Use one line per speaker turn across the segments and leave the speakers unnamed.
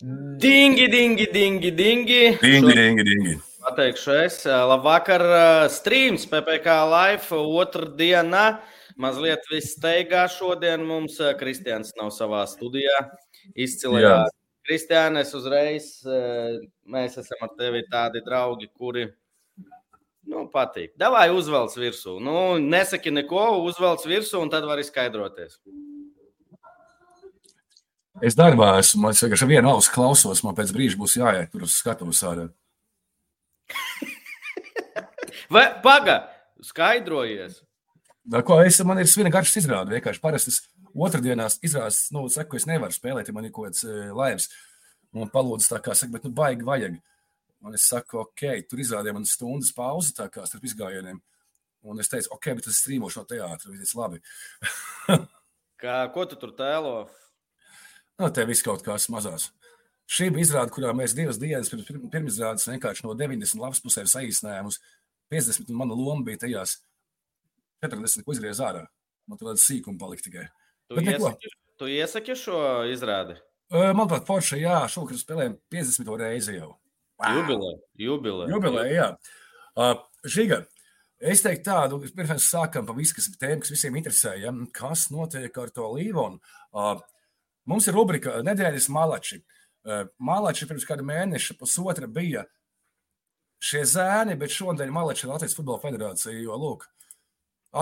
Dingi, dingi, dingi, dingi.
Dingi, dingi, dingi.
Pateikšu es. Labvakar, streams PPC live otrdienā. Mazliet viss steigā šodien mums. Kristians nav savā studijā. Izcilajā. Kristiāna, es uzreiz, mēs esam ar tevi tādi draugi, kuri Nu, patīk. Davai uzvelc virsū. Nu, nesaki neko, uzvelc virsū, un tad var izskaidroties.
Es darbā esmu. Es vienkārši vienu ausu klausos. Man pēc brīža būs jāiet tur uz skatuves ārā.
Vai paga, skaidrojies?
Da, ko es, man ir svina garš izrāde. Vienkārši parasti es otrdienās izrādes, nu, saku, es nevaru spēlēt, ja man ir kaut kāds e, laivs. Un palūdzu tā kā saka, bet nu baigi vajag. Un es saku, ok, tur izrādīja man stundas pauzi tā kā starp izgājieniem. Un es teicu, ok, bet es strīmošu no teātra. Teica, labi.
kā, ko tu tur tēlo?
Nu, te viss kaut kas mazās. Šī bija izrāde, kurā mēs divas dienas pirms pirmizrādes vienkārši no 90 lapas pusēm saīsinājām uz 50, un mana loma bija tajās 40, ko izgriez ārā. Man tur tāda sīkuma palika tikai.
Tu Bet iesaki, neko. tu iesaki šo izrādi?
Manuprāt, Porsche, jā, šogad spēlējām 50 reizi jau.
Jubilē, jubilē.
Jubilē, jā. Uh, Žiga, es teiktu tādu, pirms mēs sākam pa visu, kas tēma, kas visiem interesē, ja? kas notiek ar to Līvonu. Uh, mums ir rubrika nedēļas malači. Uh, malači pirms kāda mēneša, pusotra bija šie zēni, bet šodien malači ir Latvijas Futbola Federācija, jo, lūk,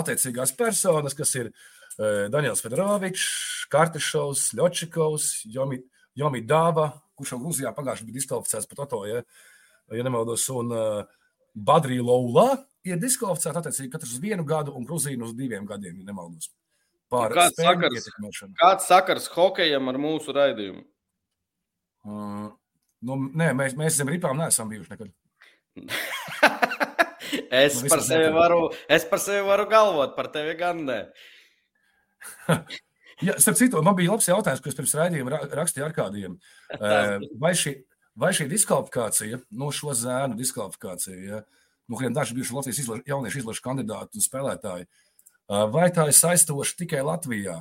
attiecīgās personas, kas ir uh, Daniels Fedorovičs, Kartešovs, Ļočikovs, Jomi, Jomi Dāva, kurš jau Grūzijā pagājušajā bija diskvalificēts par to, ja, ja nemaldos. Un Badrī Laula ir diskvalificēta attiecīgi katrs uz vienu gadu, un Grūzija uz diviem gadiem, ja nemaldos.
Pār kāds sakars, kāds sakars hokejam ar mūsu raidījumu?
Uh, nu, nē, mēs, mēs zem ripām neesam bijuši nekad.
es, nu, par sevi varu, es par sevi varu galvot, par tevi gan ne.
Ja, starp citu, man bija labs jautājums, ko es pirms raidījuma rakstīju ar kādiem. Vai šī, vai šī diskvalifikācija, no nu, šo zēnu diskvalifikācija, ja, no kuriem daži bijuši Latvijas izlaž, jauniešu izlašu kandidāti un spēlētāji, vai tā ir saistoša tikai Latvijā?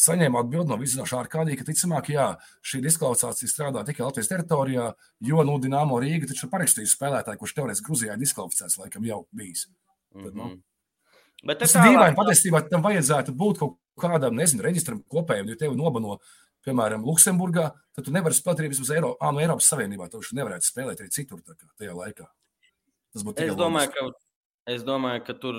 Saņēma atbildi no viszinoša ārkārtīgi, ka ticamāk, jā, šī diskvalifikācija strādā tikai Latvijas teritorijā, jo, nu, Dienāmo Rīga taču ir parakstījusi spēlētāju, kurš teorētiski Gruzijā ir diskvalificēts, laikam jau bijis. Mm -hmm. Tad, nu, mhm. Bet tas ir dīvaini. Patiesībā tam vajadzētu būt kaut kādam, nezinu, reģistram kopējam, jo tevi nobano, piemēram, Luksemburgā, tad tu nevari spēlēt arī vismaz Eiro, no Eiropas Savienībā. Tu nevarētu spēlēt arī citur kā, tajā laikā.
Tas būtu es domāju, ka, es domāju, ka tur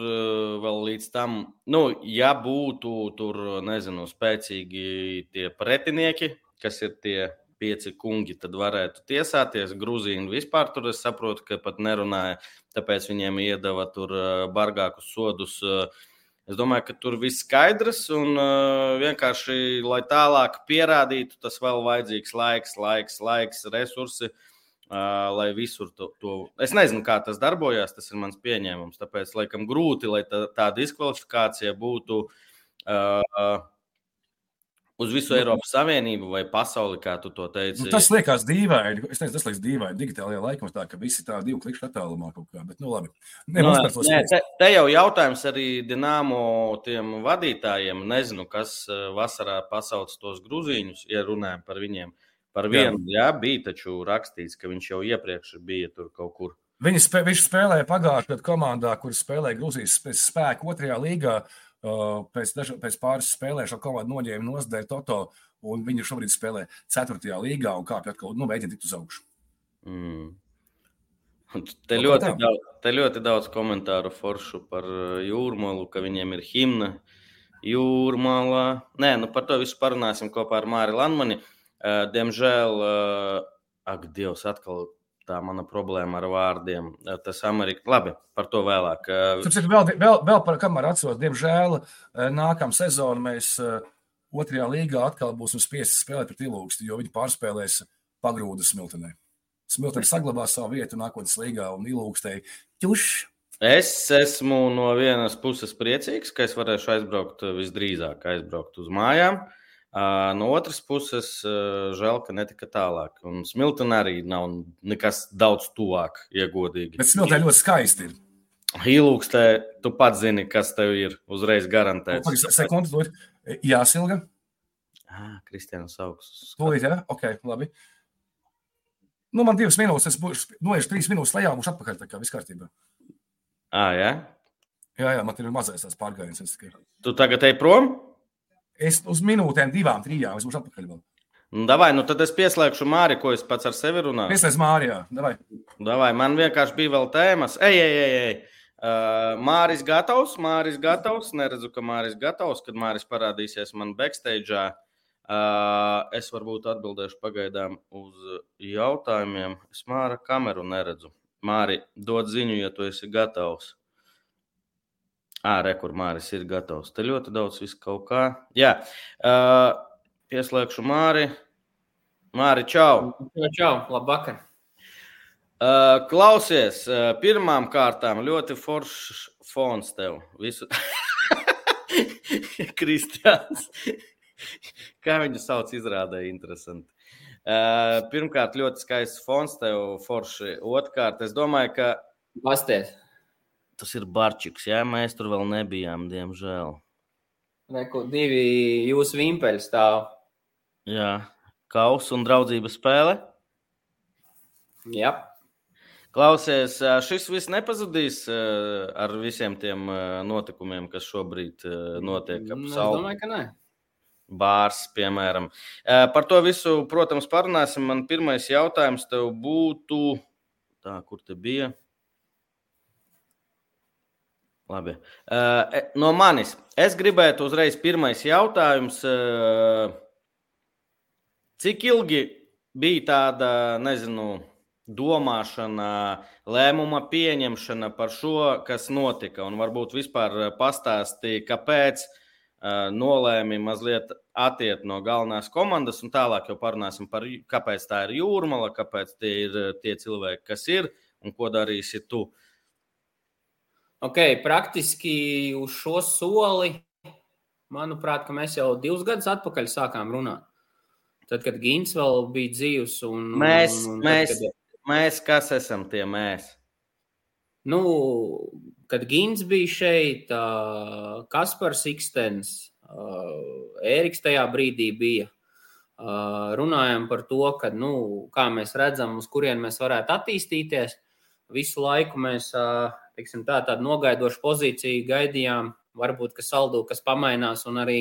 vēl līdz tam, nu, ja būtu tur, nezinu, spēcīgi tie pretinieki, kas ir tie pieci kungi, tad varētu tiesāties. Grūzīni vispār tur es saprotu, ka pat nerunāja, tāpēc viņiem iedeva tur bargākus sodus. Es domāju, ka tur viss skaidrs un vienkārši, lai tālāk pierādītu, tas vēl vajadzīgs laiks, laiks, laiks, resursi. Uh, lai visur to, to. Es nezinu, kā tas darbojas, tas ir mans pieņēmums. Tāpēc, laikam, grūti, lai tā, tā diskvalifikācija būtu uh, uz visu Eiropas Savienību vai pasauli, kā tu to teici.
Nu, tas liekas dīvaini. Es teicu, tas liekas dīvaini. Digitālajā laikā tā, ka visi tā divu klikšķu attālumā kaut kā. Bet, nu, labi.
Nē, nu, nē, te, te jau jautājums arī Dienāmo tiem vadītājiem. Nezinu, kas vasarā pasauc tos gruzīņus, ja runājam par viņiem. Par vienu, jā. jā, bija taču rakstīts, ka viņš jau iepriekš bija tur kaut kur.
Viņi spē, viņš spēlēja pagājušajā gadā komandā, kuras spēlēja Grūzijas spēku otrajā līgā. Uh, pēc, daža, pēc pāris spēlēm šo komandu noņēma no Zdēļa Toto, un viņi šobrīd spēlē 4. līgā un kāpj atkal, nu, mēģina tikt uz augšu.
Mm. Te ļoti, daudz, te ļoti daudz komentāru foršu par uh, jūrmālu, ka viņiem ir himna jūrmālā. Nē, nu par to visu parunāsim kopā ar Māri Landmani. Uh, diemžēl, ak, Dievs, atkal tā mana problēma ar vārdiem. Tas Amerikā, labi, par to vēlāk.
Tāpēc vēl, vēl, vēl par kamēr atceros, diemžēl eh, nākamā sezona mēs otrajā līgā atkal būsim spiesti spēlēt pret ilūgstu, jo viņi pārspēlēs pagrūdu smiltenē. Smiltenē saglabā savu vietu nākotnes līgā un ilūgstēji ķuš.
Es esmu no vienas puses priecīgs, ka es varēšu aizbraukt visdrīzāk, aizbraukt uz mājām. Uh, No otras puses, žēl, ka netika tālāk. Un Smiltenē arī nav nekas daudz tuvāk, ja godīgi.
Bet Smiltenē ļoti skaisti ir.
Hīlūkstē, tu pats zini, kas tev ir uzreiz garantēts.
Sekundi, to ir jāsilga.
Ah, Kristiāns augsts.
Tūlīt, jā, ok, labi. Nu, man divas minūtes, es būšu, noiešu trīs minūtes lejā, būšu atpakaļ, tā kā viss kārtībā.
Ah, jā?
Jā, jā, man ir mazais tās pārgājiens. Tikai...
Tu tagad ej prom?
Es uz minūtēm, divām, trijām, es būšu atpakaļ vēl.
Nu, davai, nu tad es pieslēgšu Māri, ko es pats ar sevi runāju.
Pieslēdz Mārijā, davai.
Davai, man vienkārši bija vēl tēmas. Ej, ej, ej, ej. Uh, Māris gatavs, Māris gatavs. Neredzu, ka Māris gatavs, kad Māris parādīsies man backstage. Uh, es varbūt atbildēšu pagaidām uz jautājumiem. Es Māra kameru neredzu. Māri, dod ziņu, ja tu esi gatavs. Ārē, kur Māris ir gatavs. Te ļoti daudz viss kaut kā. Jā, uh, pieslēgšu Māri. Māri, čau!
Čau, labvakar!
Uh, klausies, uh, pirmām kārtām ļoti foršs fons tev. Visu... Kristiāns. Kā viņu sauc, izrādīja interesanti. Uh, pirmkārt, ļoti skaists fons tev, forši. Otrkārt, es domāju, ka.
Pasties
tas ir Barčiks. Jā, mēs tur vēl nebijām, diemžēl.
Neko, divi jūsu vimpeļi stāv.
Jā, kausa un draudzības spēle.
Jā.
Klausies, šis viss nepazudīs ar visiem tiem notikumiem, kas šobrīd notiek ap
sauli. Es domāju, ka nē.
Bārs, piemēram. Par to visu, protams, parunāsim. Man pirmais jautājums tev būtu, tā, kur te bija? Labi. Uh, no manis. Es gribētu uzreiz pirmais jautājums. Uh, cik ilgi bija tāda, nezinu, domāšana, lēmuma pieņemšana par šo, kas notika? Un varbūt vispār pastāstīja, kāpēc uh, nolēmi mazliet attiekt no galvenās komandas, un tālāk jau parunāsim par, kāpēc tā ir jūrmala, kāpēc tie ir tie cilvēki, kas ir un ko darīsi tu. Uh,
Ok, praktiski uz šo soli, manuprāt, mēs jau divus gadus atpakaļ sākām runāt. Tad, kad Gins vēl bija dzīvs, un
mēs, un, un mēs, tad, kad... mēs kas esam tie mēs?
Nu, kad Gins bija šeit, Kaspars Ikstens, Ēriks tajā brīdī bija. Runājam par to, ka, nu, kā mēs redzam, uz kurien mēs varētu attīstīties. Visu laiku mēs uh, teiksim, tā, tādu nogaidošu pozīciju gaidījām. Varbūt, ka saldu, kas pamainās, un arī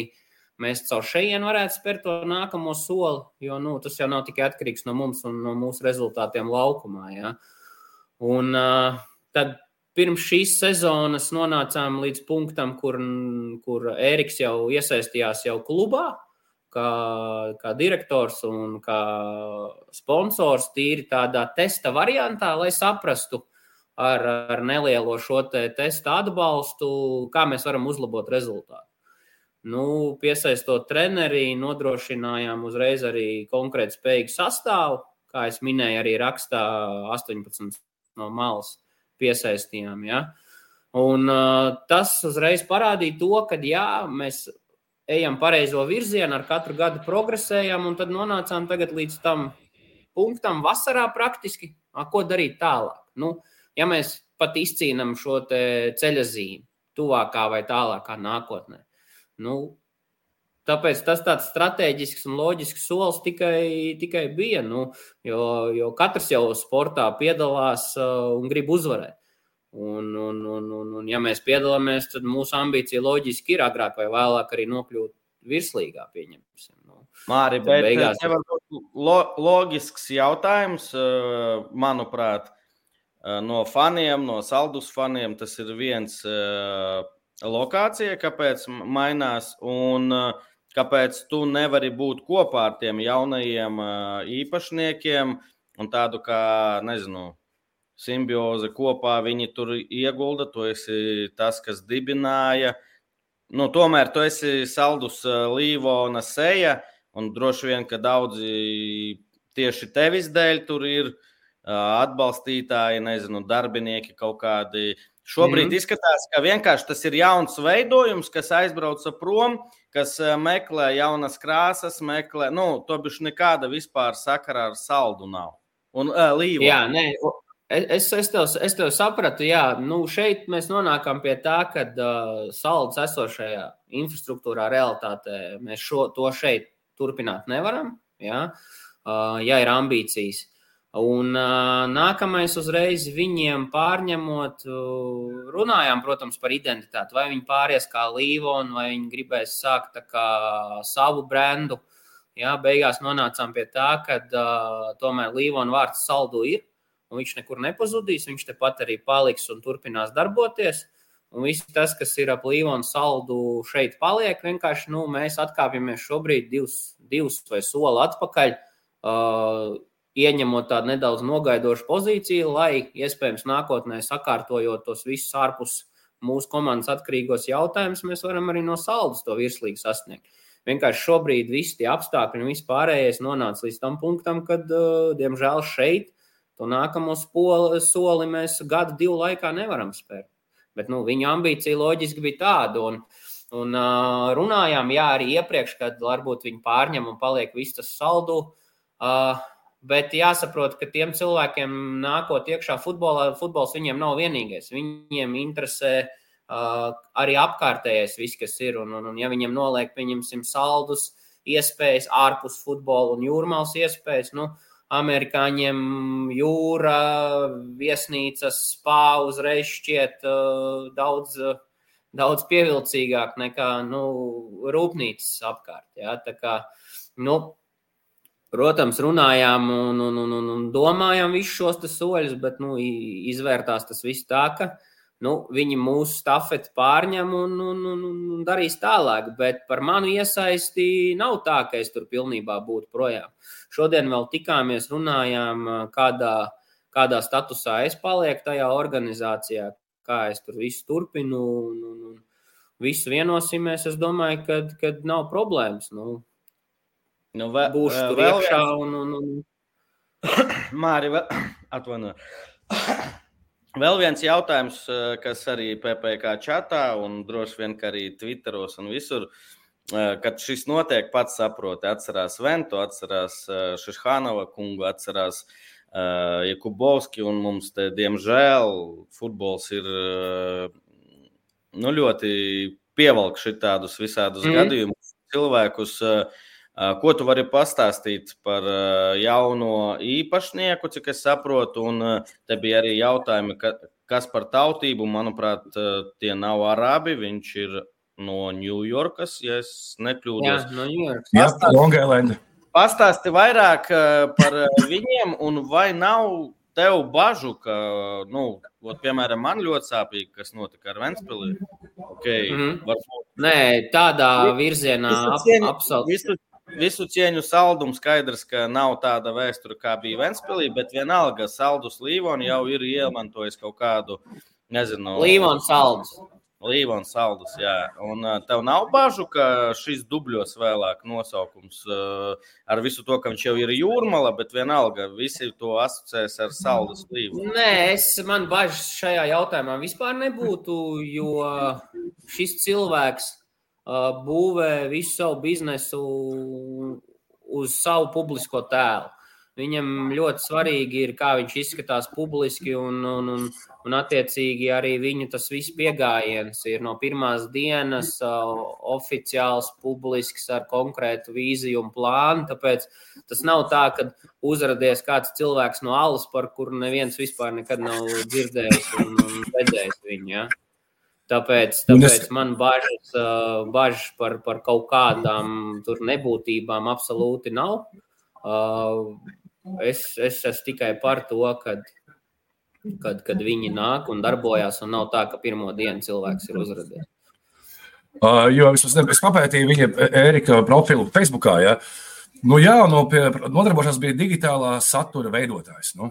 mēs caur šejienu varētu spērt to nākamo soli, jo nu, tas jau nav tikai atkarīgs no mums un no mūsu rezultātiem laukumā. Ja? Un uh, tad pirms šīs sezonas nonācām līdz punktam, kur, kur Ēriks jau iesaistījās jau klubā. Kā, kā direktors un kā sponsors, tīri tādā testa variantā, lai saprastu, ar, ar nelielo šo te testa atbalstu, kā mēs varam uzlabot rezultātu. Nu, piesaistot treneri, nodrošinājām uzreiz arī konkrēti spējīgu sastāvu. Kā jau minēju, arī rakstā 18 no malas piesaistījām. Ja? Un, uh, tas uzreiz parādīja to, ka jā, mēs ejam pareizo virzienu, ar katru gadu progresējam, un tad nonācām līdz tam punktam, vasarā praktiski, a, ko darīt tālāk. Nu, ja mēs pat izcīnām šo ceļa zīmi, tuvākā vai tālākā nākotnē. Nu, tāpēc tas tāds strateģisks un loģisks solis tikai, tikai bija. Nu, jo, jo katrs jau sportā piedalās uh, un grib uzvarēt. Un, un, un, un, un, ja mēs piedalāmies, tad mūsu ambīcija loģiski ir agrāk vai vēlāk arī nokļūt virslīgā. Pieņemsim. Nu,
Māri, bet beigās... nevar būt lo, loģisks jautājums, uh, manuprāt no faniem, no saldus faniem. Tas ir viens uh, lokācija, kāpēc mainās. Un, uh, kāpēc tu nevari būt kopā ar tiem jaunajiem īpašniekiem un tādu kā, nezinu, simbioze kopā viņi tur iegulda. Tu esi tas, kas dibināja. Nu, tomēr tu esi saldus līvona seja, un droši vien, ka daudzi tieši tevis dēļ tur ir uh, atbalstītāji, nezinu, darbinieki kaut kādi. Šobrīd mm. izskatās, ka vienkārši tas ir jauns veidojums, kas aizbrauca prom, kas meklē jaunas krāsas, meklē, nu, to bišķi nekāda vispār sakara ar saldu nav. Un uh, līva.
Jā, nē, Es, es, tev, es tev sapratu, jā, nu šeit mēs nonākam pie tā, ka uh, salds esošajā infrastruktūrā, realitātē mēs šo, to šeit turpināt nevaram, ja, ja ir ambīcijas. Un uh, nākamais uzreiz viņiem pārņemot, uh, runājām, protams, par identitāti. Vai viņi pāries kā Līvona, vai viņi gribēs sākt kā savu brendu. Jā, beigās nonācām pie tā, ka uh, tomēr Līvona vārds saldu ir, un viņš nekur nepazudīs. Viņš tepat arī paliks un turpinās darboties. Un viss tas, kas ir ap Līvonu saldu, šeit paliek. Vienkārši nu, mēs atkāpjamies šobrīd divus, divus vai soli atpakaļ. Uh, ieņemot tādu nedaudz nogaidošu pozīciju, lai iespējams nākotnē sakārtojot tos visus ārpus mūsu komandas atkarīgos jautājumus, mēs varam arī no saldus to virslīgi sasniegt. Vienkārši šobrīd visi tie apstākļi un viss pārējais nonāca līdz tam punktam, kad, uh, diemžēl, šeit to nākamo spoli, soli mēs gadu, divu laikā nevaram spērt. Bet nu, viņa ambīcija loģiski bija tāda. Un, un uh, runājām, jā, arī iepriekš, kad varbūt viņi pārņem un paliek viss tas saldu. Uh, Bet jāsaprot, ka tiem cilvēkiem nākot iekšā futbolā, futbols viņiem nav vienīgais. Viņiem interesē uh, arī apkārtējais, viss, kas ir. Un, un, un ja viņiem noliek, pieņemsim, saldus, iespējas ārpus futbola un jūrmālas iespējas, nu, amerikāņiem jūra, viesnīcas, spā uzreiz šķiet uh, daudz, uh, daudz pievilcīgāk nekā nu, rūpnīcas apkārt. Ja? Tā kā, nu, Protams, runājām un, un, un, un domājām visus šos soļus, bet nu, izvērtās tas viss tā, ka nu, viņi mūsu stafeti pārņem un, un, un, un darīs tālāk. Bet par manu iesaisti nav tā, ka es tur pilnībā būtu projām. Šodien vēl tikāmies, runājām, kādā, kādā statusā es palieku tajā organizācijā, kā es tur visu turpinu. Un, un, un visu vienosimies. Es domāju, ka nav problēmas. Nu,
Nu, vē,
būs tur vēl iekšā. Un, un, un...
Māri, vēl... atvainojiet. Vēl viens jautājums, kas arī PPC čatā un droši vien arī Twitteros un visur, kad šis notiek, pats saproti, atcerās Ventu, atcerās Šišhānova kungu, atcerās Jakubovski un mums te, diemžēl, futbols ir nu, ļoti pievelk šitādus visādus mm. gadījumus, cilvēkus, uh, Ko tu vari pastāstīt par jauno īpašnieku, cik es saprotu? Un te bija arī jautājumi, kas par tautību. Manuprāt, tie nav arabi. Viņš ir no Ņujorkas, ja es nekļūdos.
Jā, no Ņujorkas.
Jā, Longailenda.
Pastāsti vairāk par viņiem, un vai nav tev bažu, ka, nu, ot, piemēram, man ļoti sāpīgi, kas notika ar Ventspili. Okay, mm -hmm.
varbūt... Nē, tādā virzienā
apsaukt visu cieņu saldumu skaidrs, ka nav tāda vēsture, kā bija Ventspīlī, bet vienalga saldus Līvons jau ir iemantojis kaut kādu, nezinu,
Līvons saldus.
Līvons saldus, jā. Un tev nav bažu, ka šis dubļos vēlāk nosaukums ar visu to, ka viņš jau ir jūrmala, bet vienalga visi to asociēs ar saldus līvonu.
Nē, es, man bažas šajā jautājumā vispār nebūtu, jo šis cilvēks būvē visu savu biznesu uz savu publisko tēlu. Viņam ļoti svarīgi ir, kā viņš izskatās publiski, un, un, un, un attiecīgi arī viņu tas viss pieejams ir no pirmās dienas uh, oficiāls, publisks ar konkrētu vīziju un plānu. Tāpēc tas nav tā, ka uzrādījis kāds cilvēks no alas, par kuru neviens vispār nekad nav dzirdējis un, un redzējis viņu. Ja? Tāpēc, tāpēc es... man bažas, bažas par, par kaut kādām nebūtībām absolūti nav. Es, es esmu tikai par to, kad, kad, kad viņi nāk un darbojas, un nav tā, ka pirmo dienu cilvēks ir uzrādījis.
Uh, jo es, es papētīju viņa Erika profilu Facebook. Ja? Nu, jā, no pie, nodarbošanās bija digitālā satura veidotājs. Nu,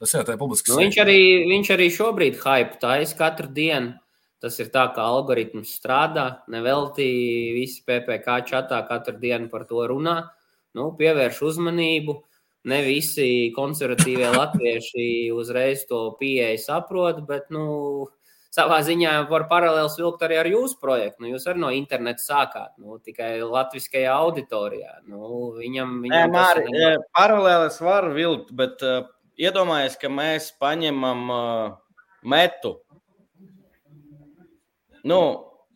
tas jā, tā ir publiski.
Nu, viņš, arī, viņš arī šobrīd hype taisa katru dienu. Tas ir tā, ka algoritms strādā. Nevelti visi PPC čatā katru dienu par to runā. Nu, pievērš uzmanību. Ne visi konservatīvie latvieši uzreiz to pieeja saprot, bet nu, savā ziņā var paralēli vilkt arī ar jūsu projektu. Nu, jūs arī no interneta sākāt, nu, tikai latviskajā auditorijā. Nu, viņam, viņam
Nē, Māri, ne... paralēlis var vilkt, bet uh, iedomājies, ka mēs paņemam uh, metu Nu,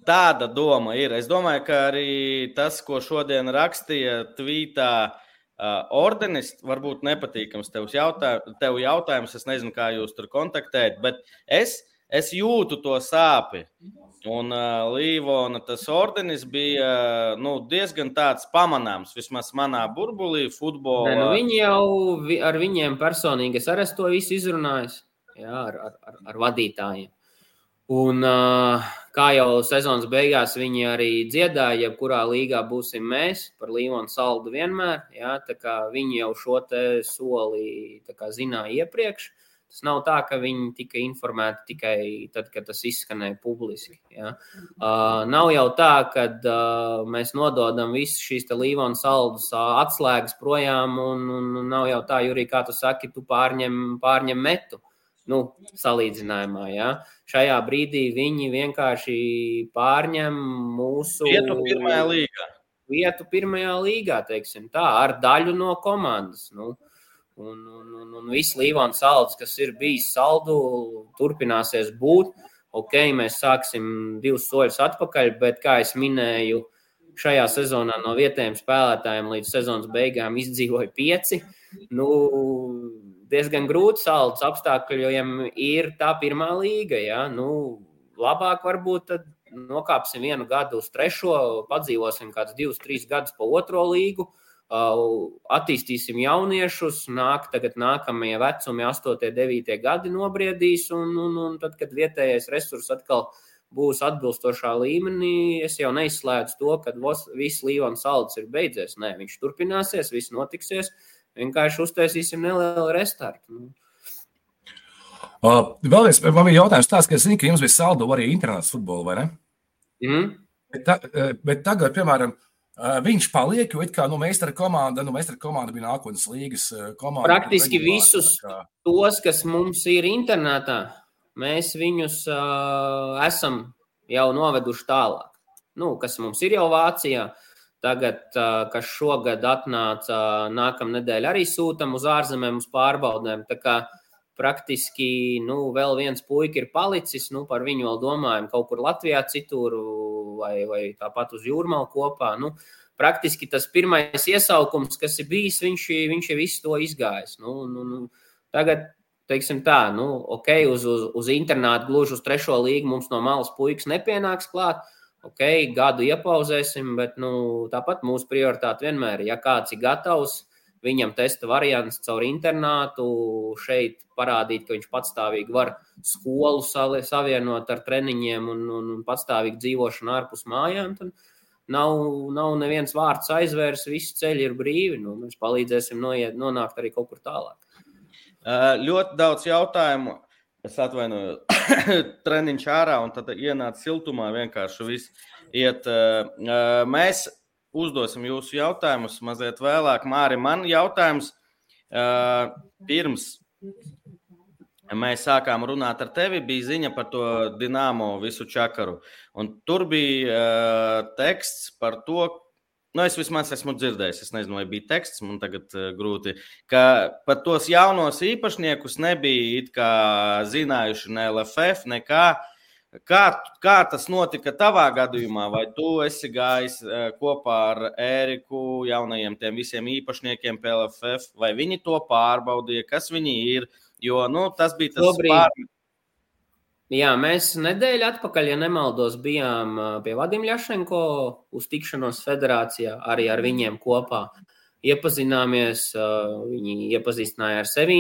tāda doma ir. Es domāju, ka arī tas, ko šodien rakstīja Tvītā, uh, ordenis, varbūt nepatīkams tev, jautā, tev jautājums. Es nezinu, kā jūs tur kontaktējat, bet es, es jūtu to sāpi. Un uh, Līvona tas ordenis bija uh, nu, diezgan tāds pamanāms, vismaz manā burbulī, futbolā.
Ne, nu viņi jau ar viņiem personīgi, es arī to visu izrunāju, jā, ar, ar, ar, ar vadītājiem. Un, kā jau sezonas beigās viņi arī dziedāja, jebkurā līgā būsim mēs par Līvonu saldu vienmēr. Jā, viņi jau šo soli zināja iepriekš. Tas nav tā, ka viņi tika informēti tikai tad, kad tas izskanēja publiski. Ja. Uh, nav jau tā, ka uh, mēs nododam visu šīs līvona saldus uh, atslēgas projām, un, un nav jau tā, Jurī, kā tu saki, tu pārņem, pārņem metu nu, salīdzinājumā. Ja? Šajā brīdī viņi vienkārši pārņem mūsu
vietu pirmajā līgā.
Vietu pirmajā līgā, teiksim tā, ar daļu no komandas. Nu, un, un, un, un viss Līvāns salds, kas ir bijis saldu, turpināsies būt. Ok, mēs sāksim divus soļus atpakaļ, bet, kā jau minēju, šajā sezonā no vietējiem spēlētājiem līdz sezonas beigām izdzīvoja pieci. Nu, diezgan grūti salds apstākļiem ir tā pirmā līga. Ja? Nu, labāk varbūt tad nokāpsim vienu gadu uz trešo, padzīvosim kādus divus, trīs gadus pa otro līgu, attīstīsim jauniešus, nāk tagad nākamie vecumi, 8, 9 gadi nobriedīs, un, un, un tad, kad vietējais resurs atkal būs atbilstošā līmenī, es jau neizslēdzu to, ka viss līvans salds ir beidzies. Nē, viņš turpināsies, viss notiksies. Uh, Vienkārši uztaisīsim nelielu restartu. Nu.
Uh, vēl viens man bija jautājums tāds, ka es zinu, ka jums bija saldo arī internāts futbolu, vai ne?
Mm.
Bet, ta, bet tagad, piemēram, viņš paliek, jo kā nu, meistara komanda, nu, meistara komanda bija nākotnes līgas komanda.
Praktiski visus kā... tos, kas mums ir internetā, mēs viņus uh, esam jau noveduši tālāk. Nu, kas mums ir jau Vācijā, uh, Tagad, kas šogad atnāca, nākamā nedēļa arī sūtām uz ārzemēm, uz pārbaudēm. Tā kā praktiski nu, vēl viens puika ir palicis, nu, par viņu vēl domājam kaut kur Latvijā, citur vai, vai tāpat uz jūrmālu kopā. Nu, praktiski tas pirmais iesaukums, kas ir bijis, viņš, viņš ir visu to izgājis. Nu, nu, nu, tagad, teiksim tā, nu, ok, uz, uz, uz internātu gluži uz trešo līgu mums no malas puikas nepienāks klāt ok, gadu iepauzēsim, bet nu, tāpat mūsu prioritāte vienmēr ir, ja kāds ir gatavs, viņam testa variants caur internātu, šeit parādīt, ka viņš patstāvīgi var skolu savienot ar treniņiem un, un, un patstāvīgi dzīvošanu ārpus mājām. Tad nav, nav neviens vārds aizvērs, visi ceļi ir brīvi. Nu, mēs palīdzēsim noiet, nonākt arī kaut kur tālāk.
Ļoti daudz jautājumu Es atvainojos, treniņš ārā, un tad ienāca siltumā. Vienkārši viss iet. Mēs uzdosim jūsu jautājumus mazliet vēlāk. Māri, man jautājums pirms mēs sākām runāt ar tevi, bija ziņa par to dināmo visu čakaru. Un tur bija teksts par to, Nu, es vismaz esmu dzirdējis, es nezinu, vai bija teksts, man tagad uh, grūti, ka par tos jaunos īpašniekus nebija zinājuši ne LFF, nekā. Kā, kā tas notika tavā gadījumā? Vai tu esi gājis uh, kopā ar Ēriku, jaunajiem tiem visiem īpašniekiem PLFF, vai viņi to pārbaudīja, kas viņi ir? Jo nu, tas bija tas pārmetums
Jā, mēs nedēļu atpakaļ, ja nemaldos, bijām pie Vadim Ļašenko uz tikšanos federācijā, arī ar viņiem kopā. Iepazināmies, viņi iepazīstināja ar sevi.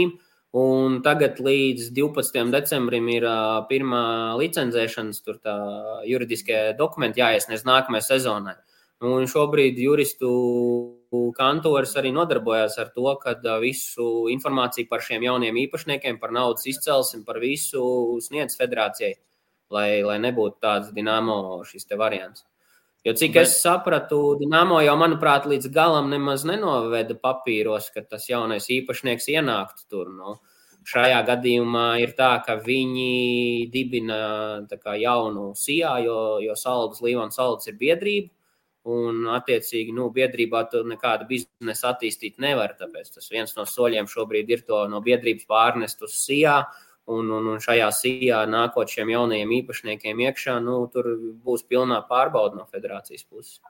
Un tagad līdz 12. decembrim ir pirmā licencēšanas, tur tā juridiskie dokumenti jāiesniedz nākamajai sezonai. Un šobrīd juristu kantors arī nodarbojās ar to, ka visu informāciju par šiem jauniem īpašniekiem, par naudas izcelsmi, par visu sniedz federācijai, lai, lai nebūtu tāds dināmo šis variants. Jo cik Bet... es sapratu, Dienāmo jau, manuprāt, līdz galam nemaz nenoveda papīros, ka tas jaunais īpašnieks ienāktu tur. Nu, šajā gadījumā ir tā, ka viņi dibina kā, jaunu SIA, jo, jo Saldus Līvans Saldus ir biedrība. Un, attiecīgi, nu, biedrībā tur nekādu biznesu attīstīt nevar. Tāpēc tas viens no soļiem šobrīd ir to no biedrības pārnest uz SIA Un, un, un šajā sijā nākot šiem jaunajiem īpašniekiem iekšā, nu, tur būs pilnā pārbauda no federācijas puses.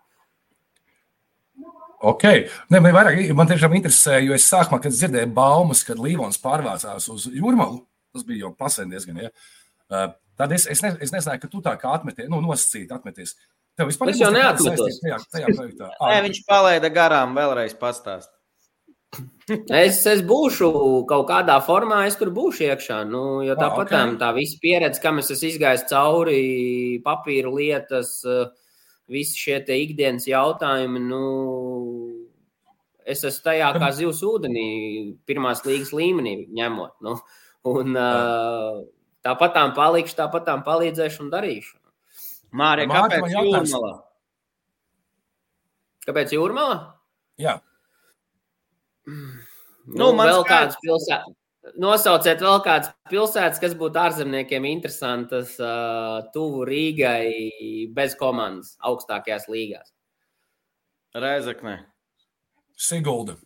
Ok, ne, man, vairāk, man tiešām interesē, jo es sākumā, kad dzirdēju baumas, kad Līvons pārvācās uz Jurmalu, tas bija jau pasen diezgan, ja, uh, tad es, es, ne, es nezināju, ka tu tā kā atmeties, nu, nosacīt atmeties.
Tev vispār es jau neatmetos.
Tajā, tajā projektā.
Nē, viņš palaida garām vēlreiz pastāst.
es, es būšu kaut kādā formā, es tur būšu iekšā. Nu, jo tāpat ah, okay. tā visa pieredze, kam es esmu izgājis cauri, papīra lietas, uh, visi šie ikdienas jautājumi, nu, es esmu tajā kā zivs ūdenī, pirmās līgas līmenī ņemot. Nu, un, uh, tāpat tām palikšu, tāpat tām palīdzēšu un darīšu.
Mārija, kāpēc jūrmala?
Kāpēc jūrmala?
Jā.
Nu, nu, vēl kādas pilsētas. Nosauciet vēl kādas pilsētas, kas būtu ārzemniekiem interesantas, uh, tuvu Rīgai, bez komandas, augstākajās līgās.
Reizekne.
Sigulda.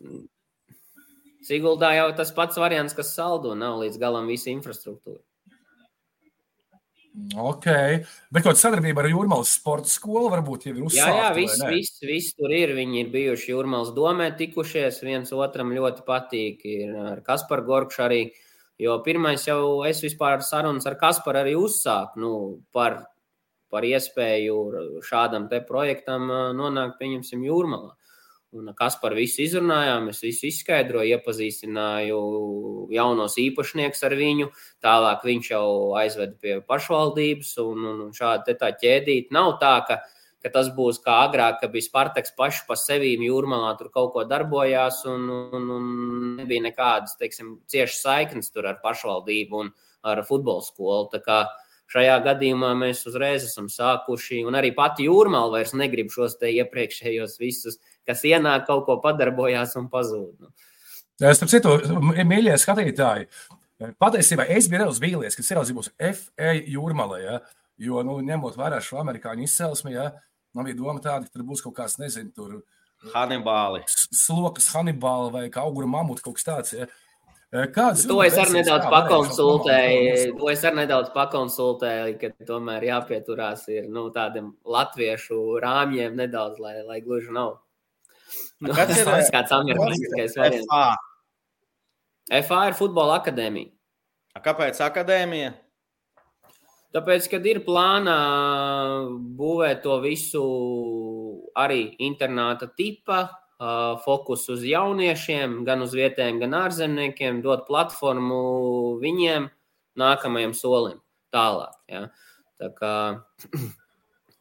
Siguldā jau tas pats variants, kas saldo, nav līdz galam visa infrastruktūra.
Ok, bet kāda sadarbība ar Jūrmālas sporta skolu varbūt jau ir uzsākta?
Jā, jā, viss, viss, viss tur ir. Viņi ir bijuši Jūrmālas domē, tikušies. Viens otram ļoti patīk. Ir ar Kasparu Gorkšu arī. Jo pirmais jau es vispār sarunas ar Kasparu arī uzsāku nu, par, par iespēju šādam te projektam nonākt, pieņemsim, Jūrmālā. Kas par visu izrunājām, es visu izskaidroju, iepazīstināju jaunos īpašniekus ar viņu. Tālāk viņš jau aizveda pie pašvaldības, un, un, un šāda tā ķēdīte nav tā, ka, ka tas būs kā agrāk, kad bija Spartaks paši pa sevi jūrmalā, tur kaut ko darbojās, un, un, un nebija nekādas, teiksim, ciešas saiknes ar pašvaldību un ar futbola skolu. Šajā gadījumā mēs uzreiz esam sākuši, un arī pati jūrmāla vairs negrib šos te iepriekšējos visus kas ienāk, kaut ko padarbojās un pazūd. Nu.
Starp citu, mīļie skatītāji, patiesībā es biju nedaudz vīlies, ka Sirāzī būs FA jūrmalē, ja? jo, nu, ņemot vērā šo amerikāņu izcelsmi, ja? man bija doma tāda, ka tur būs kaut kāds, nezinu, tur.
Hannibāli.
Slokas, Hannibāli vai kā augura mamuta kaut kas tāds. Ja? Kāds
to es arī nedaudz pakonsultēju. To es arī nedaudz pakonsultēju, ka tomēr jāpieturās ir nu, tādiem latviešu rāmjiem nedaudz, lai, lai gluži nav. Nu, Kāds ir tas kāds amerikāņu variants? FA. Ir futbola akadēmija.
Kāpēc akadēmija?
Tāpēc, kad ir plānā būvēt to visu arī internāta tipa, fokus uz jauniešiem, gan uz vietējiem, gan ārzemniekiem, dot platformu viņiem nākamajam solim tālāk. Ja. Tā kā